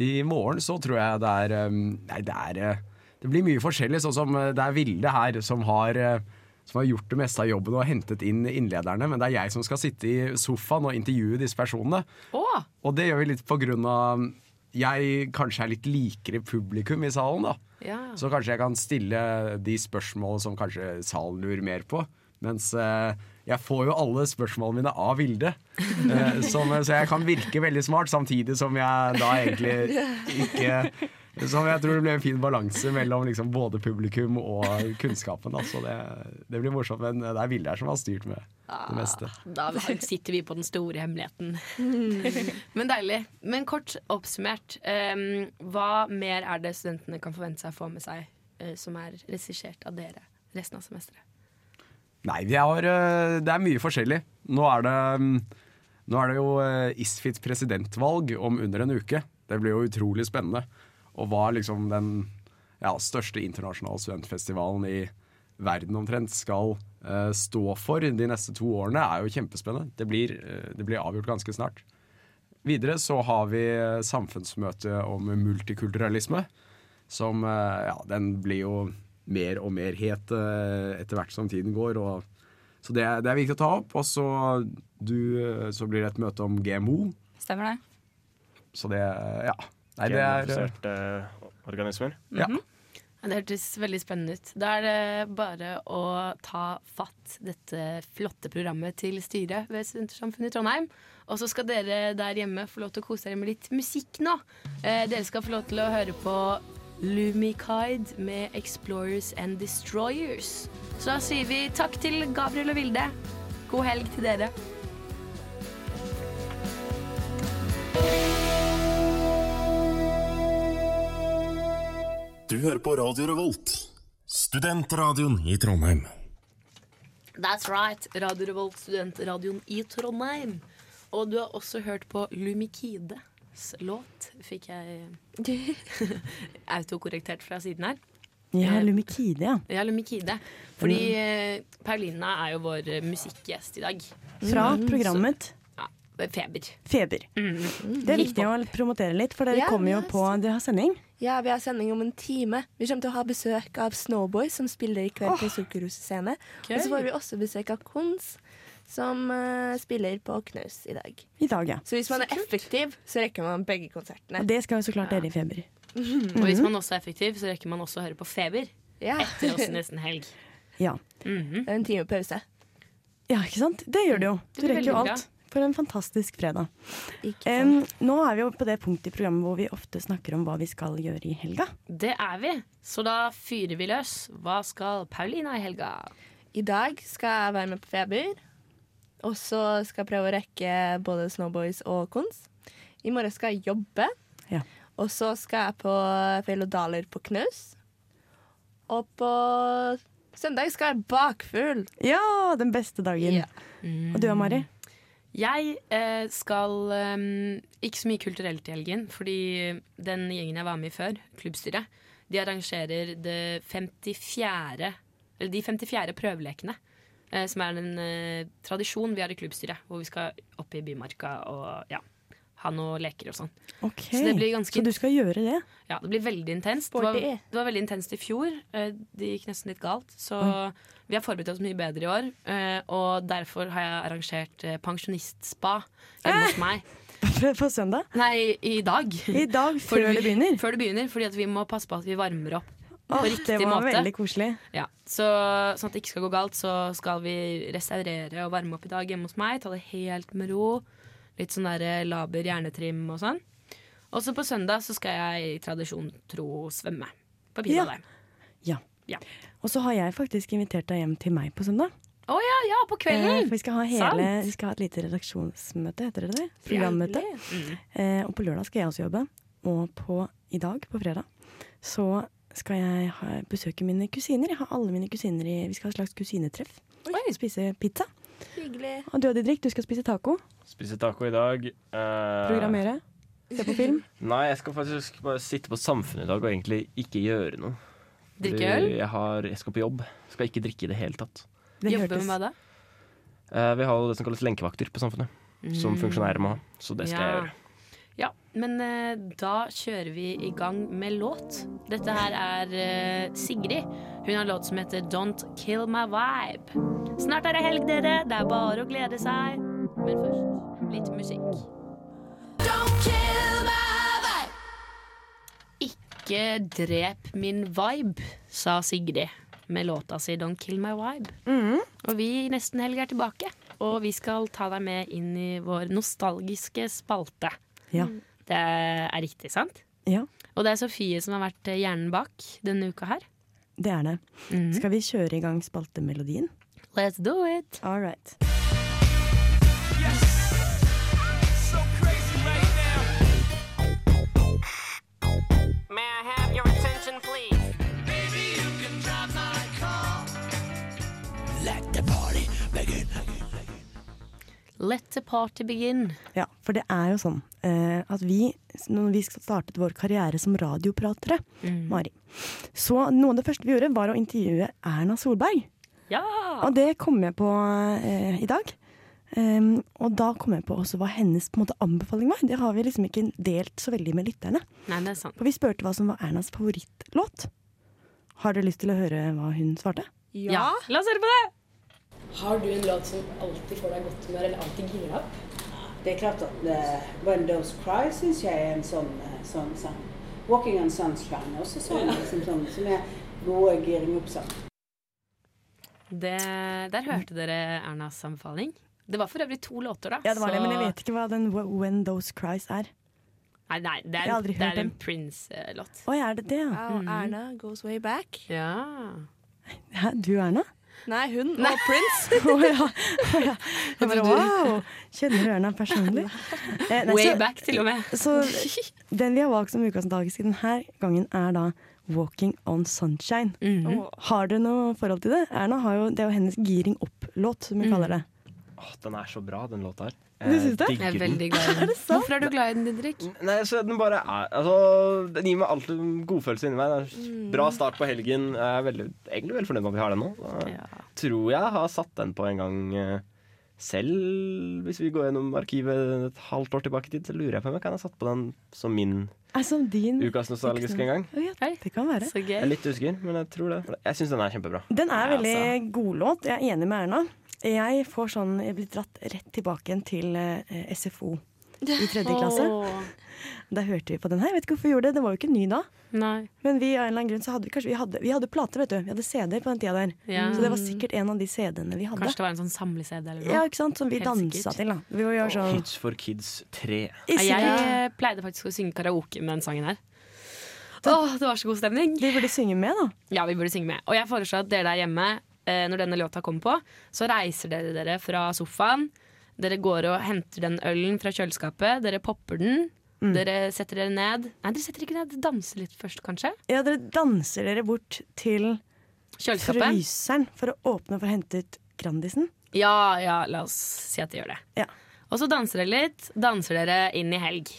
U: I morgen så tror jeg det er um, Nei, det er eh, Det blir mye forskjellig. Sånn som eh, det er Vilde her som har eh, som har gjort det meste av jobben og hentet inn innlederne, men det er jeg som skal sitte i sofaen og intervjue disse personene. Og det gjør vi litt på grunn av jeg kanskje er litt likere publikum i salen, da.
C: Ja.
U: Så kanskje jeg kan stille de spørsmålene som kanskje salen lurer mer på. Mens eh, jeg får jo alle spørsmålene mine av Vilde. Eh, som, så jeg kan virke veldig smart, samtidig som jeg da egentlig ikke Som jeg tror det blir en fin balanse mellom liksom både publikum og kunnskapen. Altså det, det blir morsomt, men det er Vilde her som har styrt med det meste.
C: Da sitter vi på den store hemmeligheten. Men deilig. Men kort oppsummert, um, hva mer er det studentene kan forvente seg å få med seg eh, som er regissert av dere resten av semesteret?
U: Nei, har, øh, det er mye forskjellig. Nå er det, mm, nå er det jo Isfits ISFIT presidentvalg om under en uke. Det blir jo utrolig spennende. Og hva liksom den ja, største internasjonale studentfestivalen i verden omtrent skal uh, stå for de neste to årene, er jo kjempespennende. Det blir, uh, det blir avgjort ganske snart. Videre så har vi samfunnsmøte om multikulturalisme. Som uh, Ja, den blir jo mer og mer het eh, etter hvert som tiden går. Og, så det, er- det er viktig å ta opp. Og så, du, eh, så blir det et møte om GMO.
S: Stemmer det?
U: Så det Ja. Nei, det er
F: organismer.
U: Ja.
C: Ja, Det hørtes veldig spennende ut. Da er det bare å ta fatt dette flotte programmet til styret ved Studentersamfunnet i Trondheim. Og så skal dere der hjemme få lov til å kose dere med litt musikk nå. Eh, dere skal få lov til å høre på Lumikide med Explorers and Destroyers. Så da sier vi takk til Gabriel og Vilde. God helg til dere.
R: Du hører på Radio Revolt, studentradioen i Trondheim.
C: That's right. Radio Revolt, studentradioen i Trondheim. Og du har også hørt på Lumikides låt, fikk jeg autokorrektert fra siden her.
D: Ja, Lumikide, ja.
C: Ja, Lumikide. Fordi eh, Paulina er jo vår eh, musikkgjest i dag.
D: Fra
C: Mm,
D: programmet
C: Så, ja, Feber.
D: Feber.
C: Mm.
D: Det er viktig å promotere litt, for dere
G: Ja,
D: kommer jo på Dere har sending.
G: Ja, vi har sending om en time. Vi kommer til å ha besøk av Snowboy, som spiller i kveld på Sukkerhuset scene.
D: Okay.
G: Og så får vi også besøk av Kons, som uh, spiller på Knaus i dag.
D: I dag, ja.
G: Så hvis man er effektiv, så rekker man begge konsertene.
D: Og det skal jo så klart dere i Feber.
C: Og hvis man også er effektiv, så rekker man også å høre på Feber.
G: Ja.
C: Etter oss nesten helg.
D: Ja.
G: Det er en time pause.
D: Ja, ikke sant? Det gjør det jo. Du
C: Det
D: rekker jo alt. For en fantastisk fredag. Um, nå er vi jo på det punktet i programmet hvor vi ofte snakker om hva vi skal gjøre i helga.
C: Det er vi. Så da fyrer vi løs. Hva skal Paulina i helga?
G: I dag skal jeg være med på Feber. Og så skal jeg prøve å rekke både Snowboys og Kons. I morgen skal jeg jobbe.
D: Ja.
G: Og så skal jeg på Feilodaler på Knaus. Og på søndag skal jeg bakfull.
D: Ja, den beste dagen. Og du og Mari?
C: Jeg eh, skal um, ikke så mye kulturelt i helgen, fordi den gjengen jeg var med i før, klubbstyret, de arrangerer det 54. Eller de 54 prøvelekene. Eh, som er en eh, tradisjon vi har i klubbstyret, hvor vi skal opp i Bymarka og ja, ha noe leker og sånn.
D: Ok,
C: Så det blir ganske
D: Så du skal gjøre det?
C: Ja, det blir veldig intenst. Det var, det var veldig intenst i fjor. Eh, Det gikk nesten litt galt. Så
D: Oi.
C: vi har forberedt oss mye bedre i år. eh, Og derfor har jeg arrangert pensjonistspa hjemme hos meg.
D: På søndag?
C: Nei, i dag.
D: I dag,
C: Fordi
D: før det begynner?
C: Før det begynner, fordi at vi må passe på at vi varmer opp på riktig måte.
D: det var
C: måte.
D: veldig koselig.
C: Ja, så, sånn at det ikke skal gå galt, så skal vi restaurere og varme opp i dag hjemme hos meg. Ta det helt med ro. Litt sånn der eh, laber hjernetrim og sånn. Og så på søndag så skal jeg i tradisjon tro svømme. På
D: Ja. Ja.
C: Ja.
D: Og så har jeg faktisk invitert deg hjem til meg på søndag.
C: Å ja, ja, på kvelden!
D: Eh, vi skal, ha hele, vi skal ha et lite redaksjonsmøte, heter det det? Programmøte.
C: Mm.
D: Eh, og på lørdag skal jeg også jobbe. Og på, i dag, på fredag, så skal jeg ha, besøke mine kusiner. Jeg har alle mine kusiner i Vi skal ha et slags kusinetreff. Spise pizza.
G: Hyggelig.
D: Og du, Didrik, du skal spise taco.
F: Spise taco i dag. eh,
D: Programmere. Se på film.
F: Nei, jeg skal faktisk bare sitte på Samfunnet i dag og egentlig ikke gjøre noe.
C: Drikke øl?
F: Jeg, har, jeg skal på jobb. Skal ikke drikke i det hele tatt.
C: Jobbe med hva da?
F: Eh, vi har jo det som kalles lenkevakter på Samfunnet. Som
C: Mm.
F: funksjonærer må ha. Så det skal jeg gjøre.
C: Ja, men eh, da kjører vi i gang med låt. Dette her er eh, Sigrid. Hun har låt som heter Don't Kill My Vibe. Snart er det helg, dere. Det er bare å glede seg. Men først litt musikk. Ikke drep min vibe, sa Sigrid med låta si Don't Kill My Vibe. Og vi i Nesten Helg er tilbake. Og vi skal ta deg med inn i vår nostalgiske spalte.
D: Ja.
C: Det er riktig, sant?
D: Ja.
C: Og det er Sofie som har vært hjernen bak denne uka her.
D: Det er det. Skal vi kjøre i gang spaltemelodien?
C: Let's do it!
D: All right.
V: May I have
D: Let the party begin. Ja, for det er jo sånn eh, at vi, når vi startet vår karriere som radiopratere,
C: Mm.
D: Mari, så noe av det første vi gjorde var å intervjue Erna Solberg.
C: Ja!
D: Og det kom jeg på eh, i dag. Um, og da kom jeg på også hva hennes på en måte, anbefaling var. Det har vi liksom ikke delt så veldig med lytterne.
C: Nei, det er sant.
D: For vi spurte hva som var Ernas favorittlåt. Har dere lyst til å høre hva hun svarte?
C: Ja. La oss høre på det!
T: Har du en låt som alltid får deg godt humør, eller alltid girer deg opp?
W: Det er klart at uh, When Those Cry syns jeg er en sånn, eh, sånn sang. Walking on Sunshine er også sånn, liksom, sånn som er gode giring opp-sang.
C: Der hørte dere Ernas anbefaling. Det var for øvrig to låter, da.
D: Ja, det var det,
C: så-
D: men jeg vet ikke hva den When Those Cries er.
C: Nei, nei det er,
D: har
C: det er en. Prince-låt.
D: Oi, er det det?
G: Ja, og Erna goes way back.
C: Ja.
D: Hæ, du Erna?
G: Nei, hun
C: Nei.
G: og Prince.
D: oh, ja. Oh, ja. Jeg bare, wow! Kjenner du Erna personlig? Eh, nei,
C: Way
D: så-
C: back, til og med.
D: Så den vi har valgt som ukas dagisk denne gangen, er da 'Walking on Sunshine'.
C: Mhm.
D: Har du noe forhold til det? Erna har jo, Det er jo hennes giring opp-låt, som vi
C: mm.
D: kaller det.
F: Åh, den er så bra, den låta her.
D: Du syns det?
C: Jeg er veldig glad i den. Hvorfor er du glad i den, Didrik?
F: Nei, så den bare er Altså, den gir meg alltid en godfølelse inni meg. Det er Bra start på helgen. Jeg er veldig, egentlig veldig fornøyd med at vi har den nå. Ja. tror jeg har satt den på en gang eh, selv. Hvis vi går gjennom arkivet et halvt år tilbake i tid, så lurer jeg på om jeg kan ha satt på den som min
D: Er som din
F: ukas nostalgiske en gang.
D: Oh, ja, det kan være.
F: Jeg er litt usikker, men jeg tror det. Jeg syns den er kjempebra.
D: Den er
F: Ja,
D: veldig
F: altså.
D: god låt. Jeg er enig med Erna. Jeg får sånn, jeg blir dratt rett tilbake igjen til eh, SFO i tredje klasse.
C: Oh.
D: Da hørte vi på den her. Jeg vet ikke hvorfor vi gjorde det. Den var jo ikke ny da.
C: Nei.
D: Men vi, av en eller annen grunn så hadde vi kanskje vi hadde, vi hadde plater, vet du. Vi hadde CD-er på den tida der.
C: Ja.
D: Så det var sikkert en av de CD-ene vi hadde.
C: Kanskje det var en sånn samle-CD eller noe?
D: Ja, ikke sant? Som vi
C: Helt
D: dansa
C: sikkert.
D: til, da. Vi var jo sånn
F: Kids for Kids 3.
C: Ja, Jeg eh, pleide faktisk å synge karaoke med den sangen her. Åh, det var så god stemning.
D: Vi burde synge med, da.
C: Ja, vi burde synge med. Og jeg foreslår at dere der hjemme, når denne låta kommer på, så reiser dere dere fra sofaen. Dere går og henter den ølen fra kjøleskapet. Dere popper den.
D: Mm.
C: Dere setter dere ned. Nei, dere setter ikke ned. Danser litt først, kanskje.
D: Ja, dere danser dere bort til
C: Kjøleskapet.
D: fryseren for å åpne for å hente ut Grandisen.
C: Ja, ja, la oss si at de gjør det. Og så danser dere litt. Danser dere inn i helg.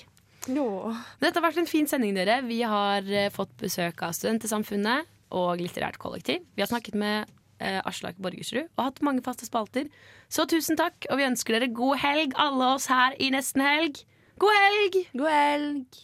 C: Dette har vært en fin sending, dere. Vi har eh, fått besøk av Studentesamfunnet og Litterært kollektiv. Vi har snakket med eh, Aslak Borgersrud og hatt mange faste spalter. Så tusen takk, og vi ønsker dere god helg, alle oss her i Nesten Helg. God helg!
G: God helg!